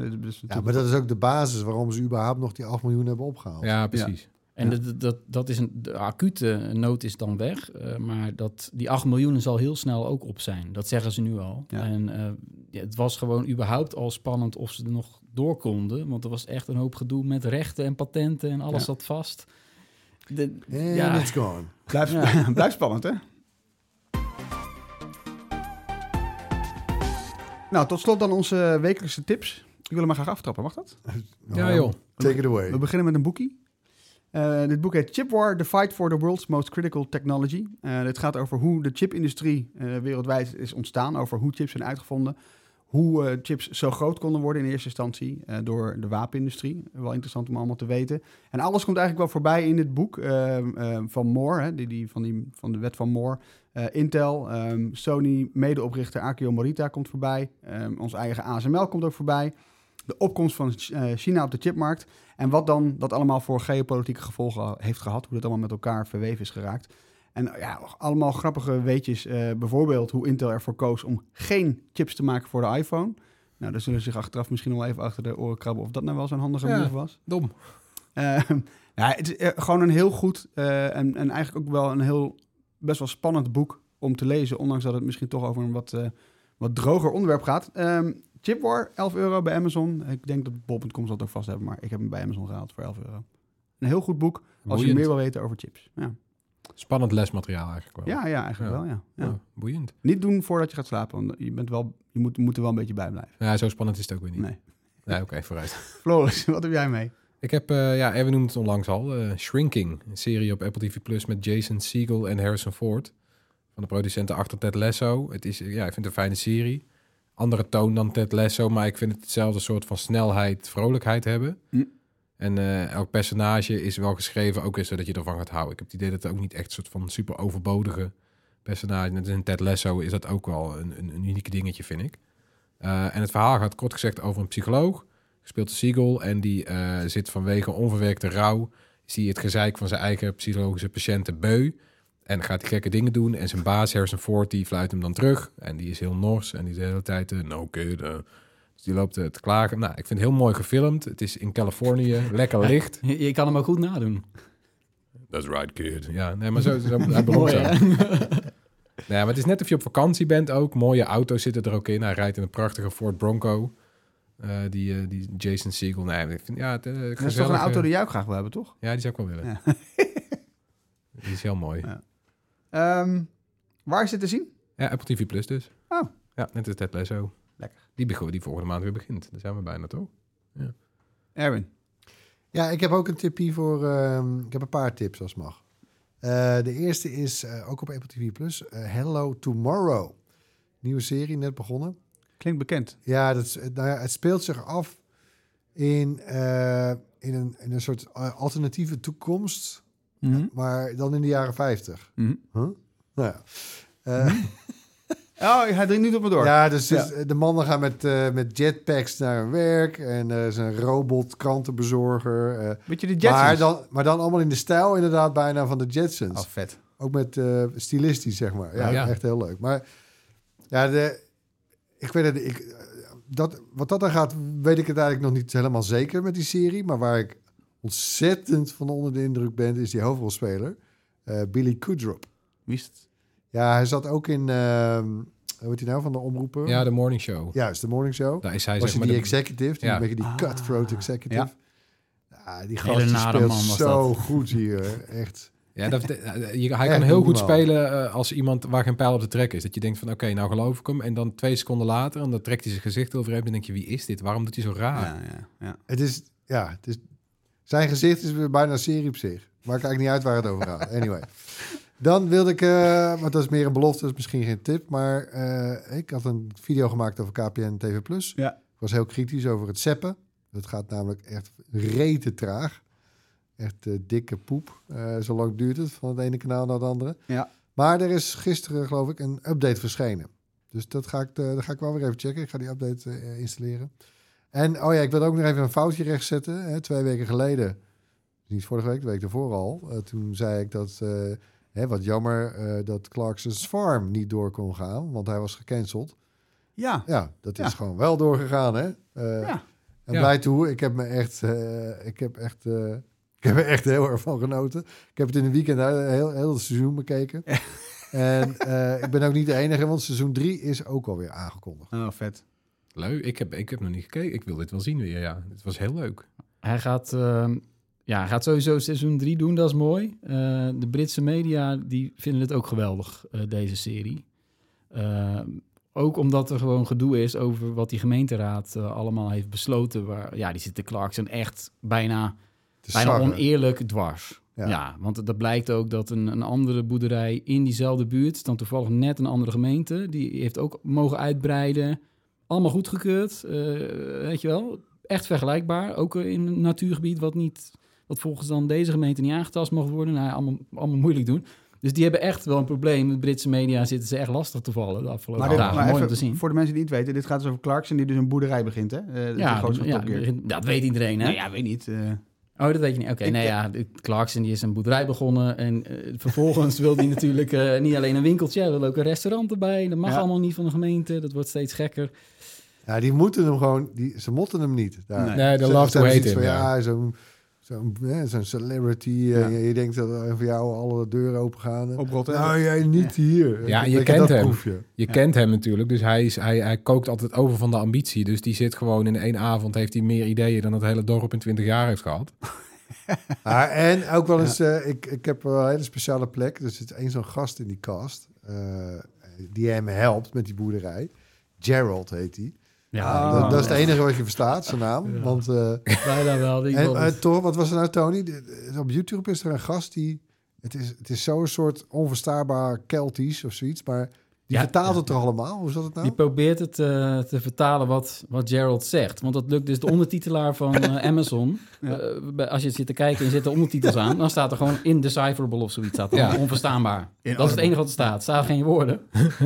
Ja, maar dat is ook de basis waarom ze überhaupt nog die 8 miljoen hebben opgehaald. Ja, precies. En dat, dat, dat is een, de acute nood is dan weg. eh, maar dat, die 8 miljoen zal heel snel ook op zijn. Dat zeggen ze nu al. Ja. En eh, ja, het was gewoon überhaupt al spannend of ze er nog door konden. Want er was echt een hoop gedoe met rechten en patenten en alles Ja. zat vast. De, ja, it's gone. Ja. blijft spannend, hè? Nou, tot slot dan onze wekelijkse tips. Ik wil hem maar graag aftrappen, mag dat? Ja, joh. Take it away. We beginnen met een boekie. Eh, dit boek heet Chip War, The Fight for the World's Most Critical Technology. Eh dit gaat over hoe de chipindustrie eh, wereldwijd is ontstaan, over hoe chips zijn uitgevonden. Hoe eh, chips zo groot konden worden in eerste instantie eh, door de wapenindustrie. Wel interessant om allemaal te weten. En alles komt eigenlijk wel voorbij in dit boek eh, eh, van Moore, die, die, van, die, van de wet van Moore. Eh, Intel, ehm, Sony, medeoprichter Akio Morita komt voorbij. Ehm, ons eigen ASML komt ook voorbij. De opkomst van China op de chipmarkt. En wat dan dat allemaal voor geopolitieke gevolgen heeft gehad. Hoe dat allemaal met elkaar verweven is geraakt. En ja, allemaal grappige weetjes. eh, bijvoorbeeld hoe Intel ervoor koos om geen chips te maken voor de iPhone. Nou, daar zullen ze zich achteraf misschien wel even achter de oren krabben... of dat nou wel zo'n handige Ja. move was. Dom. Eh, ja, het is eh, gewoon een heel goed eh, en, en eigenlijk ook wel een heel best wel spannend boek om te lezen. Ondanks dat het misschien toch over een wat, wat droger onderwerp gaat. Ehm Chip War, 11 euro bij Amazon. Ik denk dat bol.com zal het ook vast hebben, maar ik heb hem bij Amazon gehaald voor 11 euro. Een heel goed boek als je meer wil weten over chips. Ja, Spannend lesmateriaal eigenlijk wel. ja, ja eigenlijk Ja. wel. Ja. Ja. Ja, boeiend. Niet doen voordat je gaat slapen, want je, bent wel, je moet, moet er wel een beetje bij blijven. Ja, zo spannend is het ook weer niet. Nee. Nee, oké, vooruit. Floris, wat heb jij mee? Ik heb, eh, ja, Erwin noemde het onlangs al, eh, Shrinking. Een serie op Apple TV Plus met Jason Segel en Harrison Ford. Van de producenten achter Ted Lasso. Het is, ja, ik vind het een fijne serie. Andere toon dan Ted Lasso, maar ik vind het hetzelfde soort van snelheid, vrolijkheid hebben. Hm. En eh, elk personage is wel geschreven, ook is zodat je ervan gaat houden. Ik heb het idee dat het ook niet echt een soort van super overbodige personage. Net in Ted Lasso is dat ook wel een, een, uniek dingetje, vind ik. Eh, en het verhaal gaat kort gezegd over een psycholoog, gespeeld door Siegel. En die eh, zit vanwege onverwerkte rouw, zie het gezeik van zijn eigen psychologische patiënten beu. En gaat hij gekke dingen doen. En zijn baas, Harrison Ford, die fluit hem dan terug. En die is heel nors. En die is de hele tijd, no kid. Eh. Dus die loopt eh, te klagen. Nou, ik vind het heel mooi gefilmd. Het is in Californië, lekker licht. je, je kan hem ook goed nadoen. That's right, kid. Ja, nee, maar zo, zo hij begon Mooi, zo. Nee, maar het is net of je op vakantie bent ook. Mooie auto's zitten er ook in. Hij rijdt in een prachtige Ford Bronco. Eh, die, eh, die Jason Segel. Nee, ik vind, ja, het, eh, Dat is toch een auto eh, die jij ook graag wil hebben, toch? Ja, die zou ik wel willen. Ja. Die is heel mooi. Ja. Ehm, waar is dit te zien? Ja, Apple TV Plus dus. Oh. Ja, net als Ted Lasso. Lekker. Die, bego- die volgende maand weer begint. Daar zijn we bijna, toch? Erwin. Ja, ik heb ook een tipje voor. ehm, ik heb een paar tips als mag. Eh, de eerste is eh, ook op Apple TV Plus. eh, Hello Tomorrow. Nieuwe serie, net begonnen. Klinkt bekend. Ja, dat is, nou ja, het speelt zich af in, eh, in, een, in een soort alternatieve toekomst. Mhm. Maar dan in de jaren 50. Mhm. Huh? Nou ja. Eh, Oh, hij dringt nu op me door. Ja, dus, dus, Ja. de mannen gaan met, eh, met jetpacks naar hun werk. En er is een robot krantenbezorger. eh, de Jetsons? maar, dan, maar dan allemaal in de stijl inderdaad bijna van de Jetsons. Oh, vet. Ook met stilistisch, zeg maar. Ja, Ja. echt heel leuk. Maar ja, de, ik weet het, ik, dat, wat dat dan gaat, weet ik het eigenlijk nog niet helemaal zeker met die serie. Maar waar ik ontzettend van onder de indruk ben, is die hoofdrolspeler, Billy Kudrop. Wie is het? Ja, hij zat ook in, ehm hoe heet hij nou, van de omroepen? Ja, de morning show. Juist, de morning show. Daar is hij was zeg maar die de- executive, die Ja. een beetje die Ah, cutthroat executive. ja. Ja, die gast die nare speelt man was zo dat. goed hier, echt. Ja, dat, eh, je, hij Echt kan heel goed spelen eh, als iemand waar geen pijl op de trek is. Dat je denkt van, oké, nou geloof ik hem. En dan twee seconden later, en dan trekt hij zijn gezicht overheen. Dan denk je, wie is dit? Waarom doet hij zo raar? Ja, ja, ja. Het is, ja, het is Zijn gezicht is weer bijna een serie op zich. Maakt eigenlijk niet uit waar het over gaat. Anyway. Dan wilde ik, uh, maar dat is meer een belofte, dus misschien geen tip. Maar uh, ik had een video gemaakt over KPN TV+. Plus. Ja. Ik was heel kritisch over het zeppen. Dat gaat namelijk echt rete traag. Echt uh, dikke poep. zo lang duurt het van het ene kanaal naar het andere. Ja. Maar er is gisteren, geloof ik, een update verschenen. Dus dat ga ik, dat ga ik wel weer even checken. Ik ga die update installeren. En oh ja, ik wil ook nog even een foutje rechtzetten. Hè, twee weken geleden, niet vorige week, de week ervoor al. Toen zei ik dat, hè, wat jammer, uh, dat Clarkson's Farm niet door kon gaan, want hij was gecanceld. Ja. Ja, dat is ja. gewoon wel doorgegaan, hè. ja. En ja. blij toe, ik heb me echt, ik heb echt, ik heb er echt heel erg van genoten. Ik heb het in de weekend heel, heel het seizoen bekeken. en ik ben ook niet de enige, want seizoen 3 is ook alweer aangekondigd. Oh, vet. Leuk. Ik heb, ik heb nog niet gekeken. Ik wil dit wel zien weer. Ja, het was heel leuk. Hij gaat, uh, ja, hij gaat sowieso seizoen 3 doen. Dat is mooi. Uh, de Britse media die vinden het ook geweldig, uh, deze serie. ook omdat er gewoon gedoe is over wat die gemeenteraad allemaal heeft besloten. Waar, ja, die zitten Clarkson echt bijna, bijna oneerlijk dwars. Ja. ja. want dat blijkt ook dat een, een andere boerderij in diezelfde buurt, dan toevallig net een andere gemeente, die heeft ook mogen uitbreiden. Allemaal goedgekeurd, weet je wel. Echt vergelijkbaar. Ook in een natuurgebied wat, niet, wat volgens dan deze gemeente niet aangetast mag worden. Nou, allemaal, allemaal moeilijk doen. Dus die hebben echt wel een probleem. De Britse media zitten ze echt lastig te vallen de afgelopen maar dagen. Maar Mooi even, om te zien. Voor de mensen die het niet weten, dit gaat dus over Clarkson die dus een boerderij begint, hè? Uh, ja, ja dat weet iedereen, hè? Nou ja, weet niet. Uh... Oh, dat weet je niet. Oké, okay, nee, ja, Clarkson die is een boerderij begonnen en uh, vervolgens wil hij natuurlijk uh, niet alleen een winkeltje, hij wil ook een restaurant erbij. Dat mag ja. allemaal niet van de gemeente, dat wordt steeds gekker. Ja, die moeten hem gewoon, die, ze motten hem niet. Daar. Nee, de love to hate ja zo'n zo'n zo celebrity. Ja. En je denkt dat er voor jou alle deuren open gaan. Op Nou, jij niet hier. Ja, je kent hem. Proefje. Je ja. kent hem natuurlijk. Dus hij, is, hij, hij kookt altijd over van de ambitie. Dus die zit gewoon in één avond, heeft hij meer ideeën dan het hele dorp in 20 jaar heeft gehad. ah, en ook wel eens, uh, ik, ik heb een hele speciale plek. Dus er is één zo'n gast in die cast. Uh, die hem helpt met die boerderij. Gerald heet hij. Ja, dat, dat, is het enige wat je verstaat, zijn naam. Ja. Want, uh, Bijna wel. En, uh, toch, wat was er nou, Tony? Op YouTube is er een gast die... Het is, het is zo'n soort onverstaanbaar Keltisch of zoiets, maar die Ja, vertaalt het toch allemaal? Hoe zat het nou? Die probeert het eh, te vertalen wat, wat Gerald zegt. Want dat lukt dus de ondertitelaar van eh, Amazon. Eh, als je zit te kijken en je zet de ondertitels aan... dan staat er gewoon indecipherable of zoiets. Staat er onverstaanbaar. dat is het enige wat er staat. Er staan geen woorden.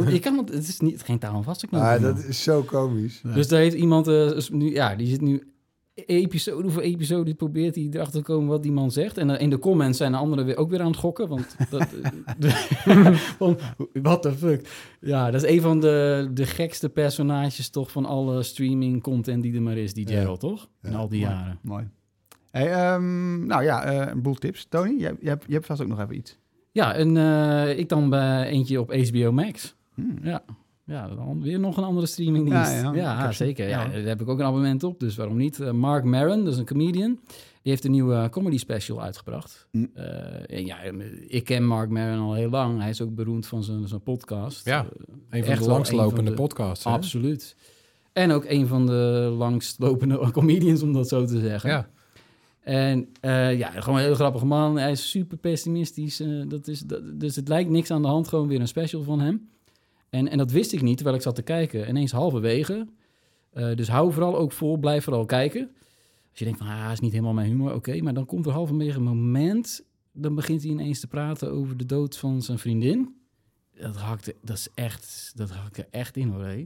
je kan het, het is niet, geen taal vast. Ah, dat is zo komisch. Dus daar heeft iemand, nu, ja, die zit nu episode voor episode, probeert hij erachter te komen wat die man zegt. En eh, in de comments zijn de anderen weer ook weer aan het gokken, want dat, van, what the fuck. Ja, dat is een van de, de gekste personages toch van alle streaming content die er maar is, die Ja. Gerald, toch? In Ja. al die Mooi. jaren. Mooi. Hey, ehm, nou ja, eh, een boel tips. Tony, jij, jij, hebt, jij hebt vast ook nog even iets. Ja, en eh, ik dan bij eentje op HBO Max. Hmm. Ja. Ja, dan weer nog een andere streamingdienst. Ja, zeker. Ja. ja. daar heb ik ook een abonnement op, dus waarom niet? Eh, Mark Maron, dat is een comedian. Die heeft een nieuwe comedy special uitgebracht. Mm. Eh, en ja, ik ken Mark Maron al heel lang. Hij is ook beroemd van zijn, zijn podcast. Ja, Eh, Een van echt de wel langslopende een van de- podcasts. hè? Absoluut. En ook een van de langstlopende comedians, om dat zo te zeggen. Ja. En eh, ja, gewoon een heel grappige man. Hij is super pessimistisch. eh, dat is, dat, dus het lijkt niks aan de hand. Gewoon weer een special van hem. En, en dat wist ik niet, terwijl ik zat te kijken. Ineens halverwege. Eh, dus hou vooral ook vol. Blijf vooral kijken. Als je denkt van, ah, is niet helemaal mijn humor. Oké, maar dan komt er halverwege een moment... dan begint hij ineens te praten over de dood van zijn vriendin. Dat hakte, dat is echt, dat hakt er echt in hoor, hé.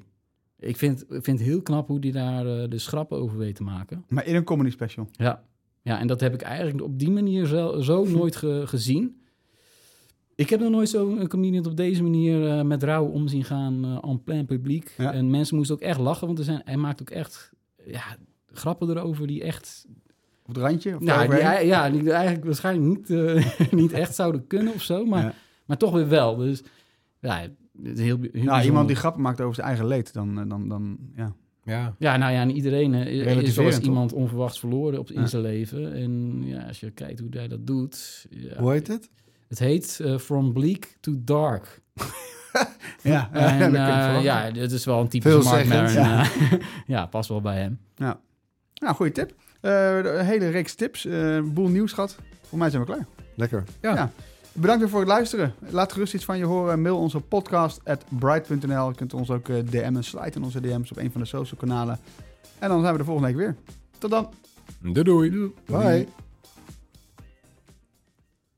Ik vind, ik vind het heel knap hoe hij daar eh, de schrappen over weet te maken. Maar in een comedy special. Ja. ja, en dat heb ik eigenlijk op die manier zo, zo nooit ge- gezien. Ik heb nog nooit zo'n comedian op deze manier eh, met rouw om zien gaan eh en plein publiek. Ja. En mensen moesten ook echt lachen, want er zijn, hij maakt ook echt ja, grappen erover die echt... Op het randje? Of Nou, die, ja, die eigenlijk waarschijnlijk niet, eh, niet echt zouden kunnen of zo, maar, Ja. maar toch weer wel. Dus ja, het is heel, heel Nou, bijzonder. iemand die grappen maakt over zijn eigen leed, dan, dan, dan ja. Ja. Ja, nou ja, en iedereen is wel eens iemand onverwachts verloren op, in Ja. zijn leven. En ja, als je kijkt hoe hij dat doet... Ja, Hoe heet het? Het heet eh, From Bleak to Dark. Ja, En eh, ja, dit is wel een typische Mark. Maron. Ja. Ja. ja, past wel bij hem. Nou, goede tip. Eh, een hele reeks tips, eh, een boel nieuws gehad. Voor mij zijn we klaar. Lekker. Ja. Bedankt weer voor het luisteren. Laat gerust iets van je horen. Mail ons op podcast.bright.nl. Je kunt ons ook eh, DM'en. Slide in onze DM's op een van de social kanalen. En dan zijn we de volgende week weer. Tot dan. Doei doei. Bye.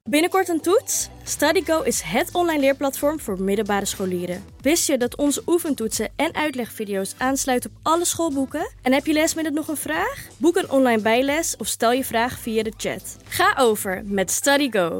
Binnenkort een toets? StudyGo is het online leerplatform voor middelbare scholieren. Wist je dat onze oefentoetsen en uitlegvideo's aansluiten op alle schoolboeken? En heb je lesmiddag nog een vraag? Boek een online bijles of stel je vraag via de chat. Ga over met StudyGo.